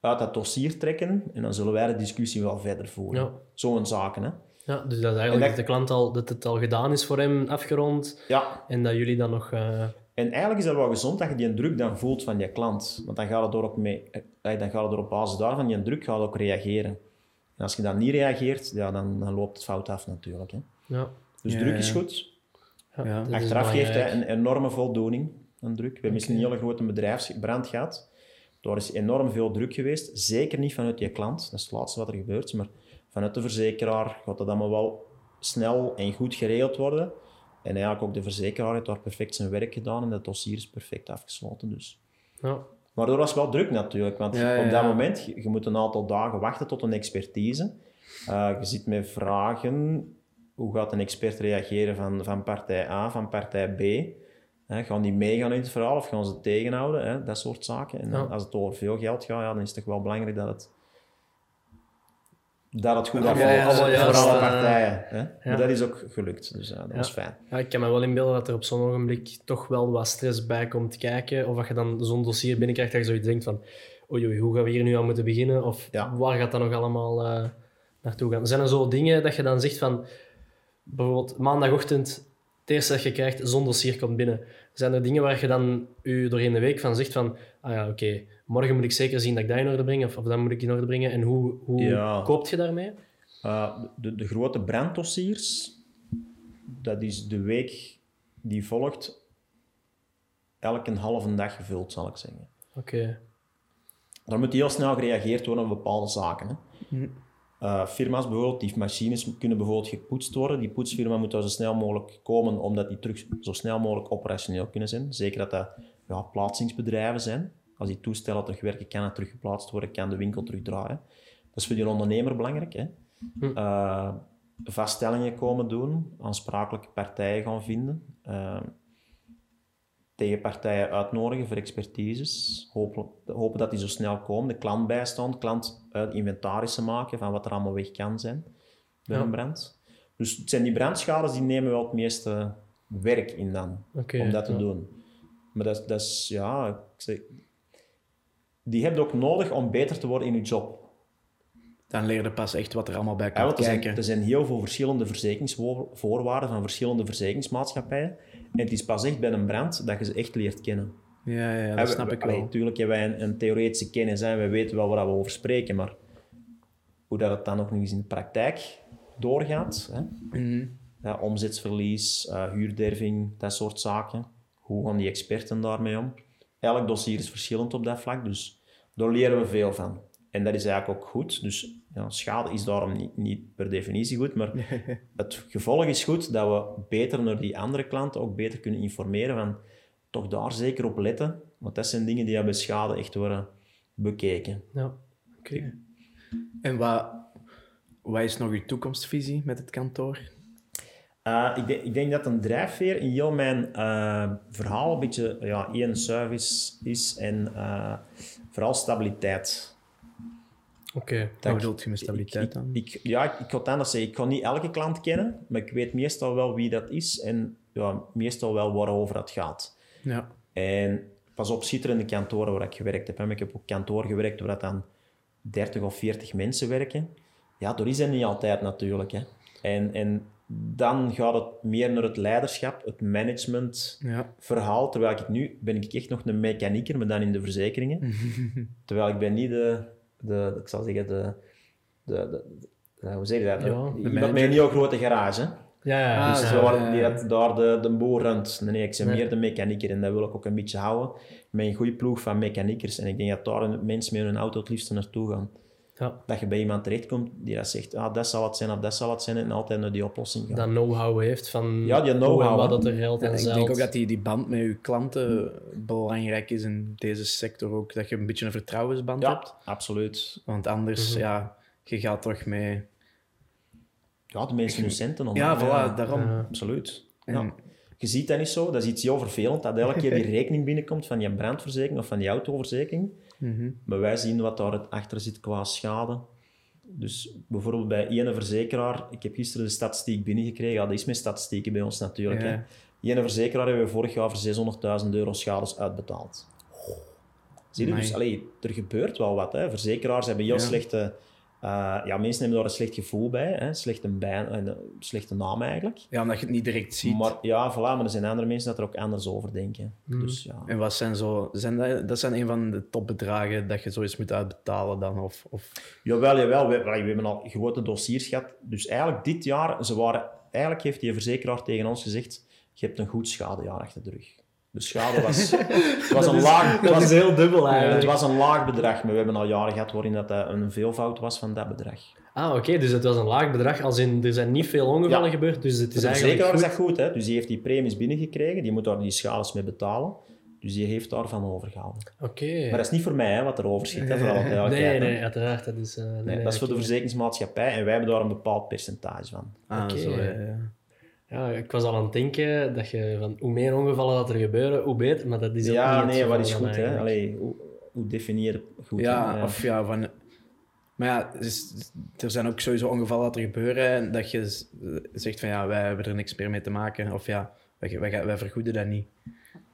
uit dat dossier trekken en dan zullen wij de discussie wel verder voeren. Ja. Zo'n zaken, hè. Ja, dus dat is eigenlijk En dat de klant al, dat het al gedaan is voor hem, afgerond. Ja, En dat jullie dan nog... eh, En eigenlijk is dat wel gezond dat je die druk dan voelt van je klant. Want dan gaat het er ook mee, eh, dan gaat het er op basis daarvan, die druk gaat ook reageren. En als je dan niet reageert, ja, dan, dan loopt het fout af natuurlijk. Hè. Ja. Dus Ja, druk ja. is goed. Ja, Ja. dat is Achteraf geeft hij een enorme voldoening, een druk. We hebben misschien een hele grote bedrijfsbrand gehad. Daar is enorm veel druk geweest. Zeker niet vanuit je klant. Dat is het laatste wat er gebeurt. Maar vanuit de verzekeraar gaat dat allemaal wel snel en goed geregeld worden. En eigenlijk ook de verzekeraar heeft daar perfect zijn werk gedaan en dat dossier is perfect afgesloten. Dus. Ja. Maar er was wel druk natuurlijk, want Ja, ja, op dat moment, je, je moet een aantal dagen wachten tot een expertise. Eh, je zit met vragen, hoe gaat een expert reageren van, van partij A, van partij B? Hè, gaan die meegaan in het verhaal of gaan ze het tegenhouden? Hè? Dat soort zaken. En dan, Ja. als het over veel geld gaat, ja, dan is het toch wel belangrijk dat het, dat het goed Ja, afloopt ja, ja, voor alle partijen. Hè? Maar ja. dat is ook gelukt, dus ja, dat Ja. was fijn. Ja, ik kan me wel inbeelden dat er op zo'n ogenblik toch wel wat stress bij komt kijken. Of dat je dan zo'n dossier binnenkrijgt dat je zoiets denkt van oei, oei, hoe gaan we hier nu aan moeten beginnen? Of Ja. waar gaat dat nog allemaal eh, naartoe gaan? Zijn er zo dingen dat je dan zegt van bijvoorbeeld maandagochtend, het eerste dat je krijgt, zo'n dossier komt binnen. Zijn er dingen waar je dan u doorheen de week van zegt van ah ja, oké, morgen moet ik zeker zien dat ik dat in orde breng of, of dat moet ik in orde brengen. En hoe, hoe Ja. koopt je daarmee? Uh, de, de grote branddossiers, dat is de week die volgt, elke halve dag gevuld, zal ik zeggen. Oké, Daar moet heel snel gereageerd worden op bepaalde zaken. Hè. Uh, firma's bijvoorbeeld, die machines kunnen bijvoorbeeld gepoetst worden. Die poetsfirma moet daar zo snel mogelijk komen, omdat die terug zo snel mogelijk operationeel kunnen zijn. Zeker dat dat ja, plaatsingsbedrijven zijn. Als die toestellen terug werken, kan het teruggeplaatst worden, kan de winkel terugdraaien. Dat is voor die ondernemer belangrijk. Hè? Uh, vaststellingen komen doen, aansprakelijke partijen gaan vinden, uh, tegen partijen uitnodigen voor expertises, hopen, hopen dat die zo snel komen, de klant bijstaan, klant uit inventarissen maken van wat er allemaal weg kan zijn bij Ja. een brand. Dus het zijn die brandschades die nemen wel het meeste werk in dan, om dat te ja. doen. Maar dat, is- dat is, ja, ik zeg, die heb je ook nodig om beter te worden in je job. Dan leer je pas echt wat er allemaal bij Ja, komt er zijn, er zijn heel veel verschillende verzekeringsvoorwaarden van verschillende verzekeringsmaatschappijen. En het is pas echt bij een brand dat je ze echt leert kennen. Ja, ja, dat snap ik wel. allee, Tuurlijk hebben wij een, een theoretische kennis en we weten wel waar we over spreken, maar hoe dat het dan ook nog eens in de praktijk doorgaat, hè? Mhm. Ja, omzetsverlies, eh, huurderving, dat soort zaken. Hoe gaan die experten daarmee om? Elk dossier is verschillend op dat vlak, dus daar leren we veel van. En dat is eigenlijk ook goed. Dus ja, schade is daarom niet, niet per definitie goed, maar het gevolg is goed dat we beter naar die andere klanten ook beter kunnen informeren van toch daar zeker op letten, want dat zijn dingen die hebben schade echt worden bekeken. Ja, oké. En wat, wat is nog uw toekomstvisie met het kantoor? Uh, ik, denk, ik denk dat een drijfveer in heel mijn uh, verhaal een beetje ja, één service is en uh, vooral stabiliteit. Oké. Wat bedoelt je met stabiliteit ik, dan? Ik, ja, ik, ik ga het anders zeggen. Ik kan niet elke klant kennen, maar ik weet meestal wel wie dat is en ja, meestal wel waarover het gaat. Ja. En pas op, schitterende kantoren waar ik gewerkt heb. hè. Ik heb op kantoor gewerkt waar dat dan 30 of 40 mensen werken. Ja, dat is er niet altijd natuurlijk. Hè. En, en dan gaat het meer naar het leiderschap, het management Ja. verhaal. Terwijl ik nu ben ik echt nog een mechanieker, maar dan in de verzekeringen. terwijl ik ben niet de, de ik zal zeggen, de, de, de, de- hoe zeg je dat? Ja, Iemand met een heel grote garage. Ja, ja. Ah, Dus ja, waar- ja, die dat daar de, de boer runt. Nee, ik ben meer de mechanieker en dat wil ik ook een beetje houden. Met een goede ploeg van mechaniekers. En ik denk dat daar een- mensen met hun auto het liefst naartoe gaan. Ja. Dat je bij iemand terechtkomt die dat zegt, ah, dat zal het zijn of dat zal het zijn, en altijd naar die oplossing gaan. Dat know-how heeft van Ja, die hoe know-how, en wat dat er geldt Ja, en ik denk ook dat die, die band met je klanten belangrijk is in deze sector ook. Dat je een beetje een vertrouwensband hebt. Ja, absoluut. Want anders, ja, je gaat toch mee... Ja, de mensen hun centen om. Ja, voilà, daarom. Ja. Absoluut. En- Ja. Je ziet dat niet zo, dat is iets heel vervelend, dat elke keer die rekening binnenkomt van je brandverzekering of van die autoverzekering. Mhm. Maar wij zien wat daar het achter zit qua schade. Dus bijvoorbeeld bij ene verzekeraar, ik heb gisteren de statistiek binnengekregen, ja, dat is met statistieken bij ons natuurlijk. Ja. Hè. Ene verzekeraar hebben we vorig jaar voor 600.000 euro schades uitbetaald. Zie je? Dus allee, er gebeurt wel wat. Hè. Verzekeraars hebben heel Ja. slechte... eh, ja, mensen hebben daar een slecht gevoel bij. Hè. Slechte, bij, een slechte naam eigenlijk. Ja, omdat je het niet direct ziet. Maar ja, voilà, maar er zijn andere mensen dat er ook anders over denken. Hmm. Dus ja. En wat zijn zo... Zijn dat, dat zijn een van de topbedragen dat je zoiets moet uitbetalen dan? Of, of... Jawel, jawel. We, we hebben al grote dossiers gehad. Dus eigenlijk dit jaar, ze waren, eigenlijk heeft die verzekeraar tegen ons gezegd, je hebt een goed schadejaar achter de rug. De schade was, het was een laag... Het Dat was, is heel dubbel het eigenlijk. was een laag bedrag, maar we hebben al jaren gehad waarin dat eh, een veelvoud was van dat bedrag. Ah, oké, dus het was een laag bedrag. Als in, er zijn niet veel ongevallen Ja. gebeurd, dus het De is eigenlijk verzekeraar is goed. dat goed, hè? dus die heeft die premies binnengekregen, die moet daar die schades mee betalen. Dus die heeft daarvan overgehouden. Oké. Maar dat is niet voor mij hè, wat er overschiet, hè, voor alle Nee, hè. nee, uiteraard. Dat is, eh, nee, Nee, nee, dat is voor de verzekeringsmaatschappij en wij hebben daar een bepaald percentage van. Ah, Oké. zo, ja, ja. Ja, ik was al aan het denken dat je van hoe meer ongevallen dat er gebeuren, hoe beter. Maar dat is ook Ja, niet het nee, wat is goed, hè? Allee, hoe, hoe definieer je goed? Ja, hè? Of ja, van... Maar ja, dus, er zijn ook sowieso ongevallen dat er gebeuren en dat je zegt van ja, wij hebben er niks meer mee te maken. Of ja, wij, wij, wij vergoeden dat niet.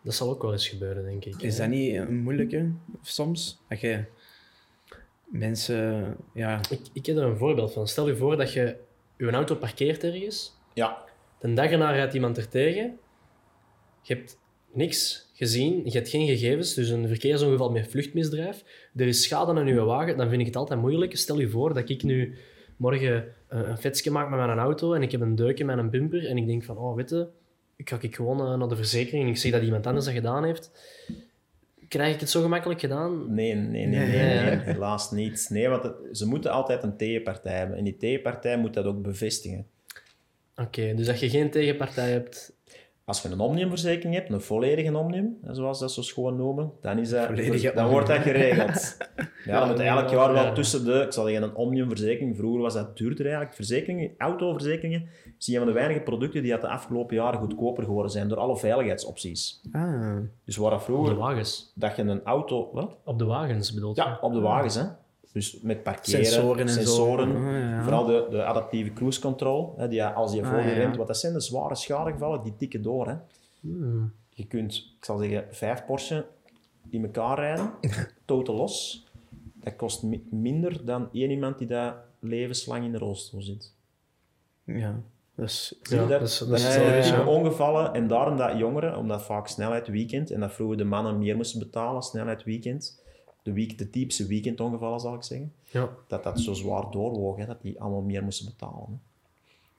Dat zal ook wel eens gebeuren, denk ik. Is dat niet een moeilijke soms? Dat je mensen, ja, Ik, ik heb er een voorbeeld van. Stel je voor dat je je auto parkeert ergens. ja, De dag erna rijdt iemand er tegen. Je hebt niks gezien. Je hebt geen gegevens. Dus een verkeersongeval met vluchtmisdrijf. Er is schade aan je wagen. Dan vind ik het altijd moeilijk. Stel je voor dat ik nu morgen eh, een vetsje maak met mijn auto. En ik heb een deuk in mijn bumper. En ik denk van, oh, weet je, ik ga ik gewoon eh, naar de verzekering. En ik zie dat iemand anders dat gedaan heeft. Krijg ik het zo gemakkelijk gedaan? nee, nee, nee, nee, Nee, nee, hè? helaas niet. Nee, want het- ze moeten altijd een tegenpartij hebben. En die tegenpartij moet dat ook bevestigen. Oké, dus dat je geen tegenpartij hebt. Als je een omniumverzekering hebt, een volledige omnium, zoals dat zo schoon noemen, dan, is dat, Volledige dan wordt dat geregeld. Ja, dan moet elk ja, jaar wel tussen de, ik zal zeggen, een omniumverzekering, vroeger was dat duurder eigenlijk, verzekeringen, autoverzekeringen, is een van de weinige producten die uit de afgelopen jaren goedkoper geworden zijn door alle veiligheidsopties. ah, Dus waar dat Op de vroeger, wagens. dat je een auto... Wat? Op de wagens bedoel je? Ja, op de wagens, hè. Dus met parkeren, Sensoren en zo. sensoren, Ah, ja. vooral de, de adaptieve cruise control, hè, die, als je Ah, voor je ja. remt, wat dat zijn de zware schadegevallen, die tikken door, hè. Hmm. Je kunt, ik zal zeggen, vijf Porsche in elkaar rijden, totaal los. Dat kost mi- minder dan één iemand die daar levenslang in de rolstoel zit. ja. Dus, Ja, dat? dat is- dat dat is zijn wel type zo. ongevallen. En daarom dat jongeren, omdat vaak snelheid weekend, en dat vroeger de mannen meer moesten betalen, snelheid weekend, de, week, de typische weekendongevallen zal ik zeggen, Ja, dat dat zo zwaar doorwoog, hè, dat die allemaal meer moesten betalen.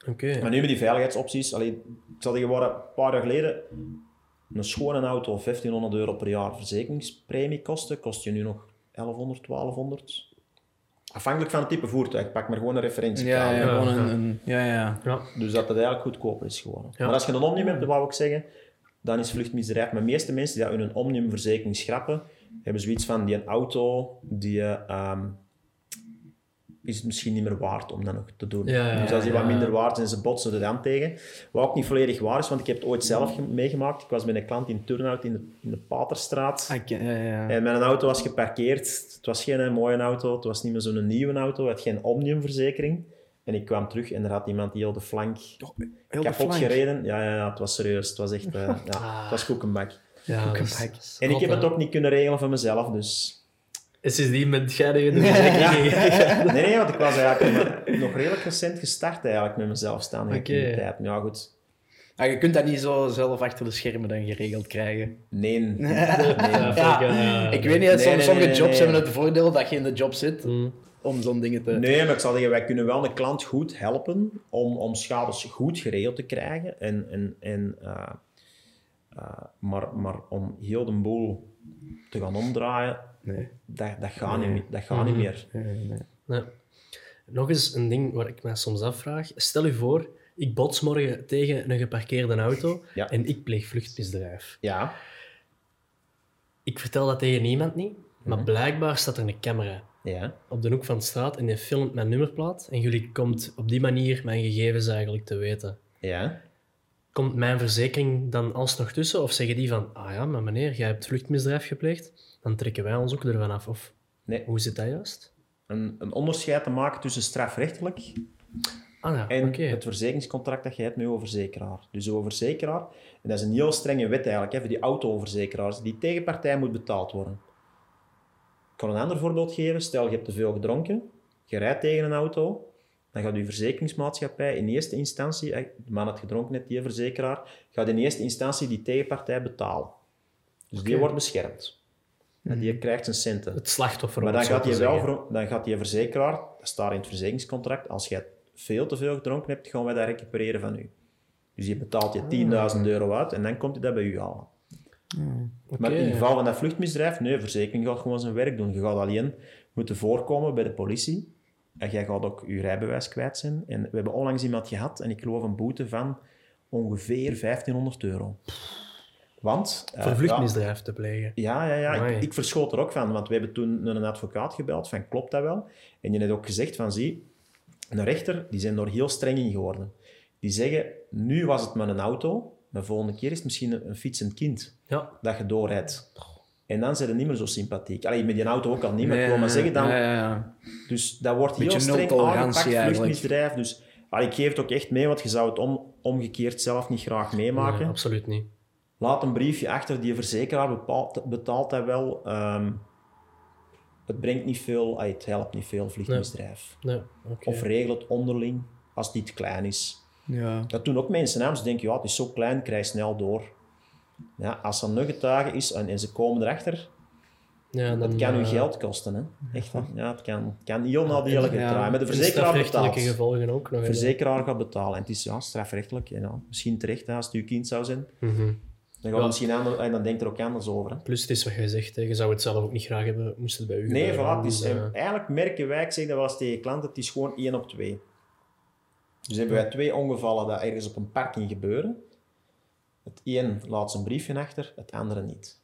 hè. oké. Maar nu met die veiligheidsopties, allee, ik zal zeggen, waar een paar jaar geleden een schone auto 1500 euro per jaar verzekeringspremie kostte, kost je nu nog 1100, 1200. Afhankelijk van het type voertuig, ik pak maar gewoon een referentie. ja, ja, Ja, gewoon een, een... Ja, ja. Ja, Dus dat het eigenlijk goedkoper is geworden. Ja. Maar als je een omnium hebt, wou ik zeggen, dan is vluchtmisdrijf. Maar de meeste mensen die dat hun omniumverzekering schrappen, hebben zoiets van, die een auto, die ehm, is het misschien niet meer waard om dat nog te doen. Ja, ja, dus als die wat ja. minder waard zijn, ze botsen er dan tegen. Wat ook niet volledig waar is, want ik heb het ooit zelf ge- meegemaakt. Ik was met een klant in Turnhout in de, in de Paterstraat. Ah, ja, ja. En mijn auto was geparkeerd. Het was geen eh, mooie auto, het was niet meer zo'n nieuwe auto, het had geen omniumverzekering. En ik kwam terug en er had iemand die heel de flank Heel de kapot flank. gereden. Ja, ja, ja, het was serieus. Het was echt... eh, ja, Ah. het was koekenbak. Ja dat is- Koekenbak. dat is En ik heb het ook niet kunnen regelen van mezelf, dus... En sindsdien met jij de verzekering. Nee, nee, want ik was eigenlijk nog- redelijk recent gestart eigenlijk met mijn zelfstandige Oké. activiteit. Maar ja, goed. Ah, je kunt dat niet zo zelf achter de schermen dan geregeld krijgen. Nee. nee. Ja, Ja, ik weet niet, nee, soms, nee, sommige nee, jobs nee. hebben het voordeel dat je in de job zit mm. om zo'n dingen te... Nee, maar ik zal zeggen, wij kunnen wel een klant goed helpen om, om schades goed geregeld te krijgen. En, en, en, eh, eh, maar, maar om heel de boel te gaan omdraaien, Nee. dat, dat gaat, Nee. niet, dat gaat niet meer. Nee, nee. Nee. Nog eens een ding waar ik mij soms afvraag. Stel je voor, ik bots morgen tegen een geparkeerde auto Ja. en ik pleeg vluchtmisdrijf. Ja, Ik vertel dat tegen niemand niet, maar Mhm. blijkbaar staat er een camera ja. op de hoek van de straat en die filmt mijn nummerplaat en jullie komt op die manier mijn gegevens eigenlijk te weten. ja. Komt mijn verzekering dan alsnog tussen of zeggen die van, ah ja, maar meneer, jij hebt vluchtmisdrijf gepleegd, dan trekken wij ons ook ervan af. Of Nee. hoe zit dat juist? Een, een onderscheid te maken tussen strafrechtelijk Ah ja, en het verzekeringscontract dat je hebt met je verzekeraar. Dus de verzekeraar, en dat is een heel strenge wet eigenlijk, hè, voor die autoverzekeraars, die tegenpartij moet betaald worden. kan een ander voorbeeld geven. Stel, je hebt te veel gedronken, je rijdt tegen een auto, dan gaat je verzekeringsmaatschappij in eerste instantie, de man had gedronken net, die verzekeraar, gaat in eerste instantie die tegenpartij betalen. Dus die wordt beschermd. En die krijgt zijn centen. Het slachtoffer. Maar dan gaat, die wel dan gaat die verzekeraar, dat staat in het verzekeringscontract, als jij veel te veel gedronken hebt, gaan wij dat recupereren van u. Dus je betaalt je 10.000 euro uit en dan komt hij dat bij u halen. Maar in het geval van dat vluchtmisdrijf, nee, verzekering gaat gewoon zijn werk doen. Je gaat alleen moeten voorkomen bij de politie. En jij gaat ook je rijbewijs kwijt zijn. En we hebben onlangs iemand gehad, en ik geloof een boete van ongeveer 1500 euro. Want... Voor ja, vluchtmisdrijf te plegen. ja, ja, ja. Ik, ik verschoot er ook van, want we hebben toen een advocaat gebeld van klopt dat wel? En die heeft ook gezegd van zie, een rechter, die zijn er heel streng in geworden. Die zeggen, nu was het maar een auto, maar volgende keer is het misschien een, een fietsend kind Ja. dat je doorrijdt. En dan zijn ze niet meer zo sympathiek. Allee, met die auto ook al niet, maar ik Nee, wil maar zeggen, dan, ja, ja, ja. dus dat wordt heel Beetje streng aangepakt, vluchtmisdrijf. Dus allee, ik geef het ook echt mee, want je zou het om, omgekeerd zelf niet graag meemaken. Nee, absoluut niet. Laat een briefje achter, die verzekeraar bepaalt, betaalt dat wel. Ehm, het brengt niet veel, het helpt niet veel, vliegmisdrijf. Nee, oké. Of regel het onderling, als het niet klein is. Ja. Dat doen ook mensen, hè. ze denken, ja, het is zo klein, krijg snel door. Ja, als er een getuige is en, en ze komen erachter, Ja, dan, dat kan u eh, geld kosten. Hè. Echt, hè. ja, het kan, het kan heel nadelig Ja. Maar de verzekeraar betaalt. gevolgen ook nog. De verzekeraar gaat betalen. En het is ja, strafrechtelijk. Ja. Misschien terecht, hè, als het uw kind zou zijn. Mhm. Dan, gaat Ja. misschien anders, en dan denkt er ook anders over. Hè. Plus, het is wat jij zegt, hè. je zou het zelf ook niet graag hebben, moest het bij u Nee, voilà, is, Dus, eh, eh, eigenlijk merken wij, ik zeg dat wel eens tegen klanten, het is gewoon één op twee. Dus hebben wij twee ongevallen dat ergens op een parking gebeuren. Het een laat zijn briefje achter, het andere niet.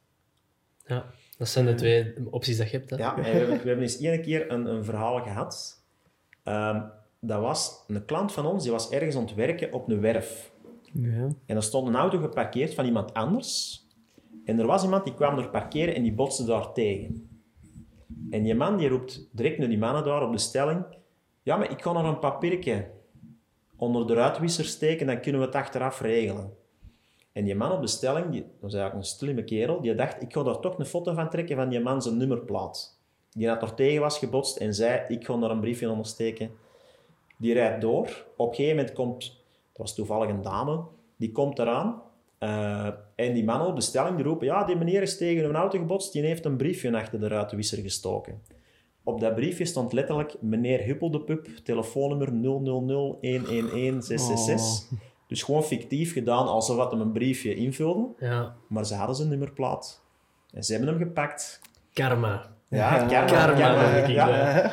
ja, dat zijn de twee opties dat je hebt. Hè. Ja, we, hebben, we hebben eens één keer een, een verhaal gehad. Ehm, dat was een klant van ons, die was ergens aan het werken op een werf. Ja. En er stond een auto geparkeerd van iemand anders. En er was iemand die kwam er parkeren en die botste daar tegen. En die man die roept direct naar die mannen daar op de stelling: Ja, maar ik kan er een papiertje onder de ruitwisser steken, dan kunnen we het achteraf regelen. En die man op de stelling, die, dat was eigenlijk een slimme kerel, die dacht: Ik ga daar toch een foto van trekken van die man zijn nummerplaat. Die dat er tegen was gebotst en zei: Ik ga daar een briefje onder steken. Die rijdt door. Op een gegeven moment komt, dat was toevallig een dame, die komt eraan. eh, en die mannen op de stelling die roepen: Ja, die meneer is tegen een auto gebotst, die heeft een briefje achter de ruitenwisser gestoken. Op dat briefje stond letterlijk meneer Huppeldepup, telefoonnummer 000-111-666. Dus gewoon fictief gedaan, alsof dat hem een briefje invulde. Ja, Maar ze hadden zijn nummerplaat. En ze hebben hem gepakt. karma. Ja, Ja, karma. karma, karma, denk ik, ja.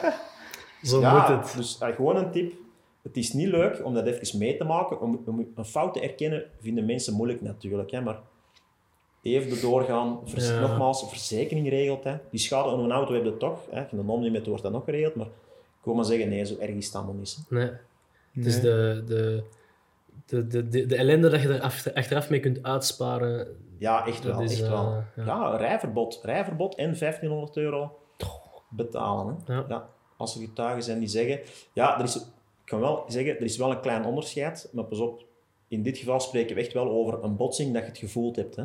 Zo Ja, moet het. Dus eh, gewoon een tip. Het is niet leuk om dat even mee te maken. Om, om een fout te erkennen vinden mensen moeilijk natuurlijk. Hè, maar even doorgaan. Vers- Ja. Nogmaals, verzekering regelt. Hè. Die schade aan een auto heb je toch. Hè. Van de omnimet wordt dat nog geregeld. Maar ik wil maar zeggen, nee, zo erg is het allemaal niet. Nee. Het is de, de, de, de, de, de ellende dat je er achter- achteraf mee kunt uitsparen. Ja, echt wel. is, echt wel. ja. Ja, rijverbod. Rijverbod en 1500 euro betalen. Hè. Ja. Als er getuigen zijn die zeggen... Ja, er is, ik kan wel zeggen, er is wel een klein onderscheid. Maar pas op, in dit geval spreken we echt wel over een botsing dat je het gevoeld hebt. Hè.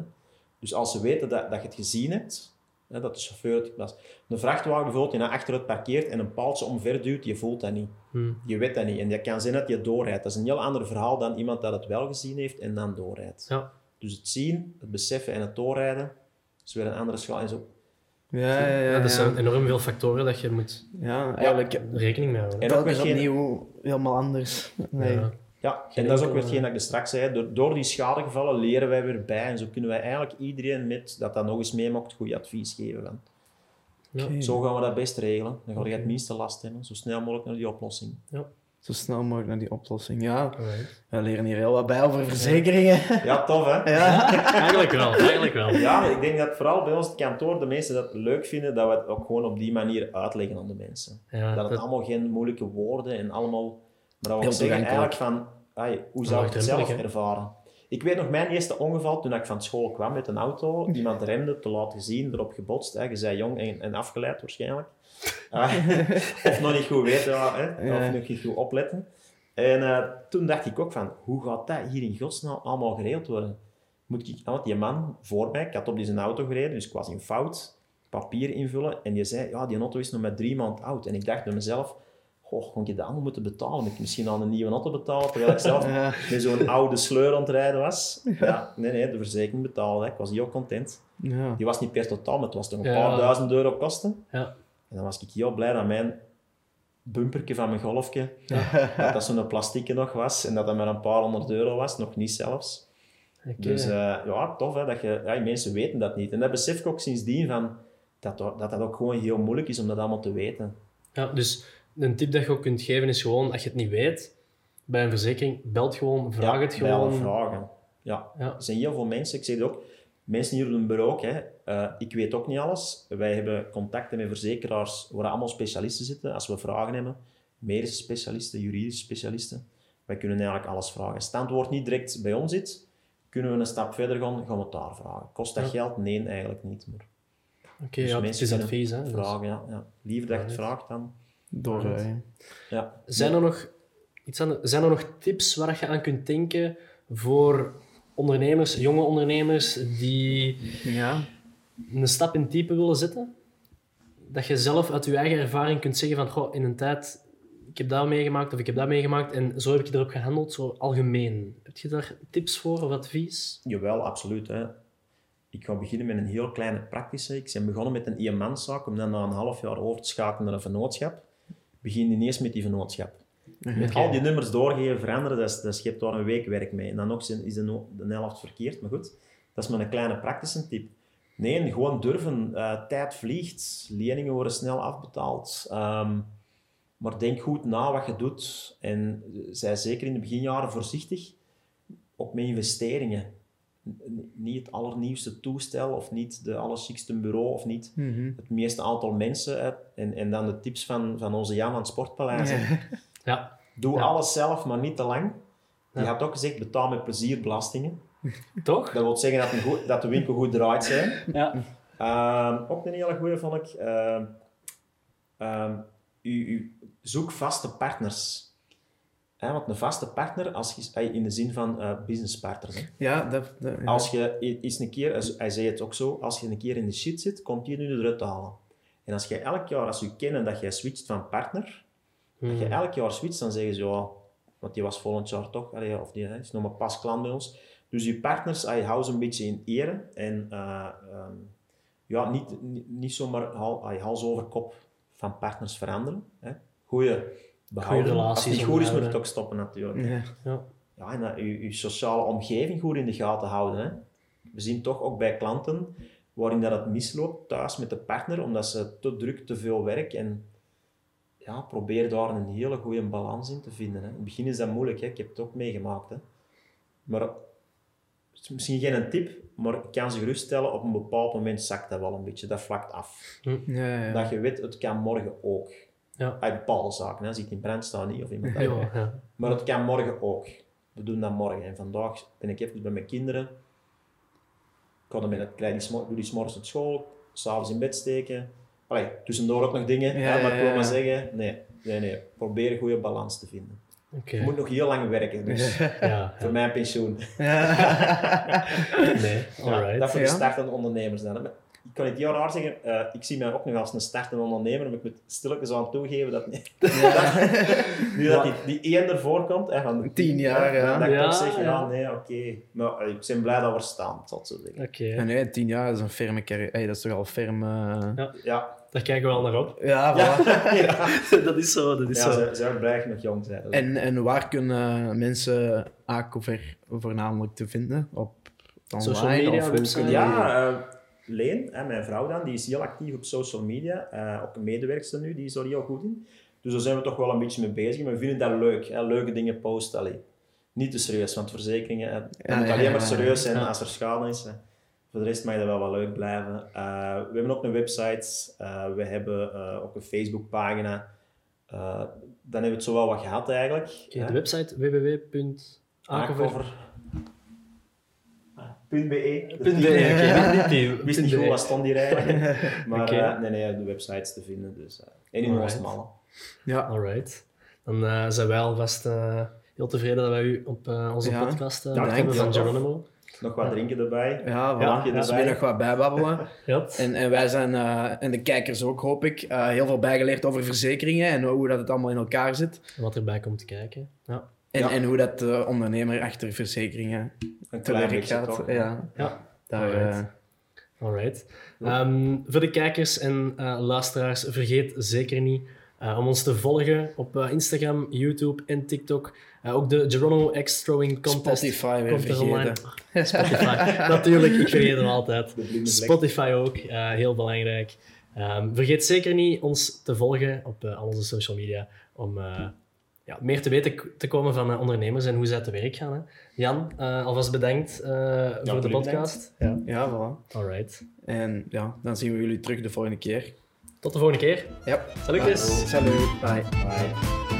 Dus als ze weten dat, dat je het gezien hebt, hè, dat de chauffeur het was. Een vrachtwagen bijvoorbeeld die naar achteruit parkeert en een paaltje omverduwt, je voelt dat niet. Hm. Je weet dat niet. En dat kan zijn dat je doorrijdt. Dat is een heel ander verhaal dan iemand dat het wel gezien heeft en dan doorrijdt. Ja. Dus het zien, het beseffen en het doorrijden is weer een andere schaal. En zo. Ja, ja, ja. Ja, er zijn enorm veel factoren dat je moet Ja, eigenlijk rekening mee houden. En weer geen- opnieuw helemaal anders. Nee. Ja. En dat is ook weer hetgeen dat ik er straks zei. Door, door die schadegevallen leren wij weer bij. En zo kunnen wij eigenlijk iedereen met dat dat nog eens meemaakt, goed advies geven. Van. Ja. Zo gaan we dat best regelen. Dan ga je het minste last hebben. Zo snel mogelijk naar die oplossing. Zo snel mogelijk naar die oplossing. Ja, we leren hier heel wat bij over verzekeringen. Ja, tof hè? Ja. Eigenlijk wel, eigenlijk wel. Ja, ik denk dat vooral bij ons het kantoor de mensen dat leuk vinden, dat we het ook gewoon op die manier uitleggen aan de mensen. Ja, dat het dat- allemaal geen moeilijke woorden en allemaal... Maar dat we ook zeggen eigenlijk van, ai, hoe zou ik het zelf ervaren? Ik weet nog mijn eerste ongeval toen ik van school kwam met een auto. Iemand remde, te laat gezien, erop gebotst. Hè. Je zei jong en, en afgeleid waarschijnlijk. Ah, of nog niet goed weten, ja, hè. Ja. of nog niet goed opletten. En eh, toen dacht ik ook van, hoe gaat dat hier in godsnaam allemaal geregeld worden? Moet ik, want die man voor mij, ik had op die zijn auto gereden, dus ik was in fout. papier invullen. En die zei, ja, die auto is nog maar drie maanden oud. En ik dacht bij mezelf, goh, kon je dat allemaal moeten betalen? Moet ik misschien al een nieuwe auto betalen, terwijl ik zelf Ja. met zo'n oude sleur aan het rijden was. Ja, nee, nee, de verzekering betaalde. hè. Ik was heel content. Ja. Die was niet per totaal, maar het was toch een Ja. paar duizend euro kosten. Ja. En dan was ik heel blij dat mijn bumperke van mijn golfje, dat dat zo'n plastieke nog was en dat dat maar een paar honderd euro was, nog niet zelfs. Oké. Dus eh, ja, tof hè, dat je, ja, mensen weten dat niet. En dat besef ik ook sindsdien van, dat, dat dat ook gewoon heel moeilijk is om dat allemaal te weten. Ja, dus een tip dat je ook kunt geven is gewoon, als je het niet weet, bij een verzekering, belt gewoon, vraag ja, het gewoon. vragen. Ja. Ja. Er zijn heel veel mensen, ik zeg het ook, mensen hier op een bureau ook, hè, eh, ik weet ook niet alles. Wij hebben contacten met verzekeraars waar allemaal specialisten zitten. Als we vragen hebben, medische specialisten, juridische specialisten, wij kunnen eigenlijk alles vragen. Als het antwoord niet direct bij ons zit, kunnen we een stap verder gaan, gaan we het daar vragen. Kost dat Ja. geld? Nee, eigenlijk niet. Maar Oké, Dus ja, het is advies. Hè, dus. vragen, ja, ja. Liever dat je het vraagt dan... Doorrijden. Ja. Zijn er nog, iets aan, zijn er nog tips waar je aan kunt denken voor ondernemers, jonge ondernemers, die Ja. een stap in type willen zetten? Dat je zelf uit je eigen ervaring kunt zeggen van, goh, in een tijd, ik heb dat meegemaakt of ik heb dat meegemaakt en zo heb ik erop gehandeld, zo algemeen. Heb je daar tips voor of advies? Jawel, absoluut. Hè. Ik ga beginnen met een heel kleine praktische. Ik ben begonnen met een eenmanszaak, om dan na een half jaar over te schakelen naar een vennootschap. Begin ineens met die vennootschap. Met Oké. al die nummers doorgeven, veranderen, dat is, dat is, je hebt daar een week werk mee. En dan nog zijn- is de, de helft verkeerd, maar goed. Dat is maar een kleine praktische tip. Nee, gewoon durven. Eh, tijd vliegt, leningen worden snel afbetaald. Ehm, maar denk goed na wat je doet. En zij zeker in de beginjaren voorzichtig. Ook met investeringen. Niet het allernieuwste toestel of niet de allerchicste bureau of niet Mhm. het meeste aantal mensen. Hè. En, en dan de tips van, van onze Jan van het Sportpaleis. Ja. Ja, Doe Ja. alles zelf, maar niet te lang. Je Ja. had ook gezegd, betaal met plezier belastingen. toch? Dat wil zeggen dat, een goed, dat de winkel goed draait zijn. Ja. Ehm, ook een hele goede vond ik. ehm, ehm, u, u, zoek vaste partners. Hè, want een vaste partner, als je, in de zin van eh businesspartners. Hè. Ja, dat... dat ja. Als je eens een keer, hij- hij zei het ook zo, als je een keer in de shit zit, komt die nu eruit halen. En als je elk jaar, als je kennen dat jij switcht van partner, als je Hmm. elk jaar switcht, dan zeggen ze ja, want die was volgend jaar toch, allee, of die hè, is nog maar pas klant bij ons. Dus je partners, hij houdt ze een beetje in ere en eh, ehm, ja, niet, niet, niet zomaar hals over kop van partners veranderen. Hè. Goeie behouden. Als relaties het niet goed is, moet het ook stoppen natuurlijk. Ja. Ja. Ja, en dat je, je sociale omgeving goed in de gaten houden. Hè. We zien toch ook bij klanten waarin dat het misloopt thuis met de partner, omdat ze te druk, te veel werk en ja, probeer daar een hele goede balans in te vinden. Hè. In het begin is dat moeilijk, hè. ik heb het ook meegemaakt. Hè. Maar het is misschien geen een tip, maar ik kan ze geruststellen, op een bepaald moment zakt dat wel een beetje, dat vlakt af. Ja, ja. Dat je weet, het kan morgen ook. Ja. Uit zaken, hè. als ik in brand sta niet, of iemand. Ja, ja. Maar het kan morgen ook. We doen dat morgen. En vandaag ben ik even bij mijn kinderen. Ik ga dan met het die smo- doe die 's morgens op school, s'avonds in bed steken. Allee, tussendoor ook nog dingen, Ja, hè, maar ik wil maar zeggen, nee, nee, nee. Probeer een goede balans te vinden. Oké. Je moet nog heel lang werken, dus Ja, voor mijn pensioen. Nee, alright. dat voor de startende ondernemers dan. Ik kan het heel raar zeggen, eh, ik zie mij ook nog als een startende ondernemer, maar ik moet stilletjes aan toegeven dat, nu dat die, die één ervoor komt, hè, van Tien jaar, ja. dat ik Ja, toch zeg, ja, ja. nee, oké. Maar eh, ik ben blij dat we staan, ik zo zeggen. Oké, Ja, nee, tien jaar is een ferme carrière. Hey, dat is toch al ferm... eh, Ja, daar kijken we al naar op. Ja, ja, voilà. ja. dat is zo, dat is ja zo. ze, ze zijn blij nog jong zijn. En, en waar kunnen mensen Acover voornamelijk te vinden? Op online? Social media, of hoe website? Ja, eh, Leen, hè, mijn vrouw dan, die is heel actief op social media. eh, ook een medewerkster nu, die is er heel goed in. Dus daar zijn we toch wel een beetje mee bezig. Maar we vinden dat leuk, hè, leuke dingen posten. Allee. Niet te serieus, want verzekeringen, het Ja, moet ja, alleen maar serieus zijn Ja. als er schade is. Hè. Voor de rest mag dat wel wat leuk blijven. Eh, we hebben ook een website, eh, we hebben eh, ook een Facebookpagina. Eh dan hebben we het zo wel wat gehad eigenlijk. De website www.akover.be. .be. Oké. Ik wist niet goed wat stond hier eigenlijk. Maar Oké. eh, nee, nee, de website is te vinden. Dus, en in Alright. Oostmalle. Ja, Alright. Dan eh, zijn wij alvast eh, heel tevreden dat wij u op eh, onze Ja. podcast Ja, hebben van. Geronimo. Nog wat drinken erbij. Ja, voilà. Dus weer nog wat bijbabbelen. Ja. En, en wij zijn, eh, en de kijkers ook, hoop ik, eh, heel veel bijgeleerd over verzekeringen en hoe dat het allemaal in elkaar zit. Wat erbij komt kijken. Ja. En, Ja. en hoe dat de ondernemer achter verzekeringen Een te werk gaat. toch. Ja, Ja. daar, Alright. eh, Alright. Ehm, voor de kijkers en eh, luisteraars, vergeet zeker niet eh, om ons te volgen op eh, Instagram, YouTube en TikTok. Eh, ook de Geronimo X Throwing Contest Spotify weer komt er online. Spotify, natuurlijk. Ik vergeet hem altijd. Spotify ook, eh, heel belangrijk. Ehm, vergeet zeker niet ons te volgen op eh, al onze social media om eh, ja, meer te weten te komen van eh, ondernemers en hoe zij te werk gaan. Hè. Jan, eh, alvast bedankt eh, voor de podcast. Ja. Ja, voilà. Alright. En ja, dan zien we jullie terug de volgende keer. Tot de volgende keer. Ja. Salutjes. Salut. Bye. Bye.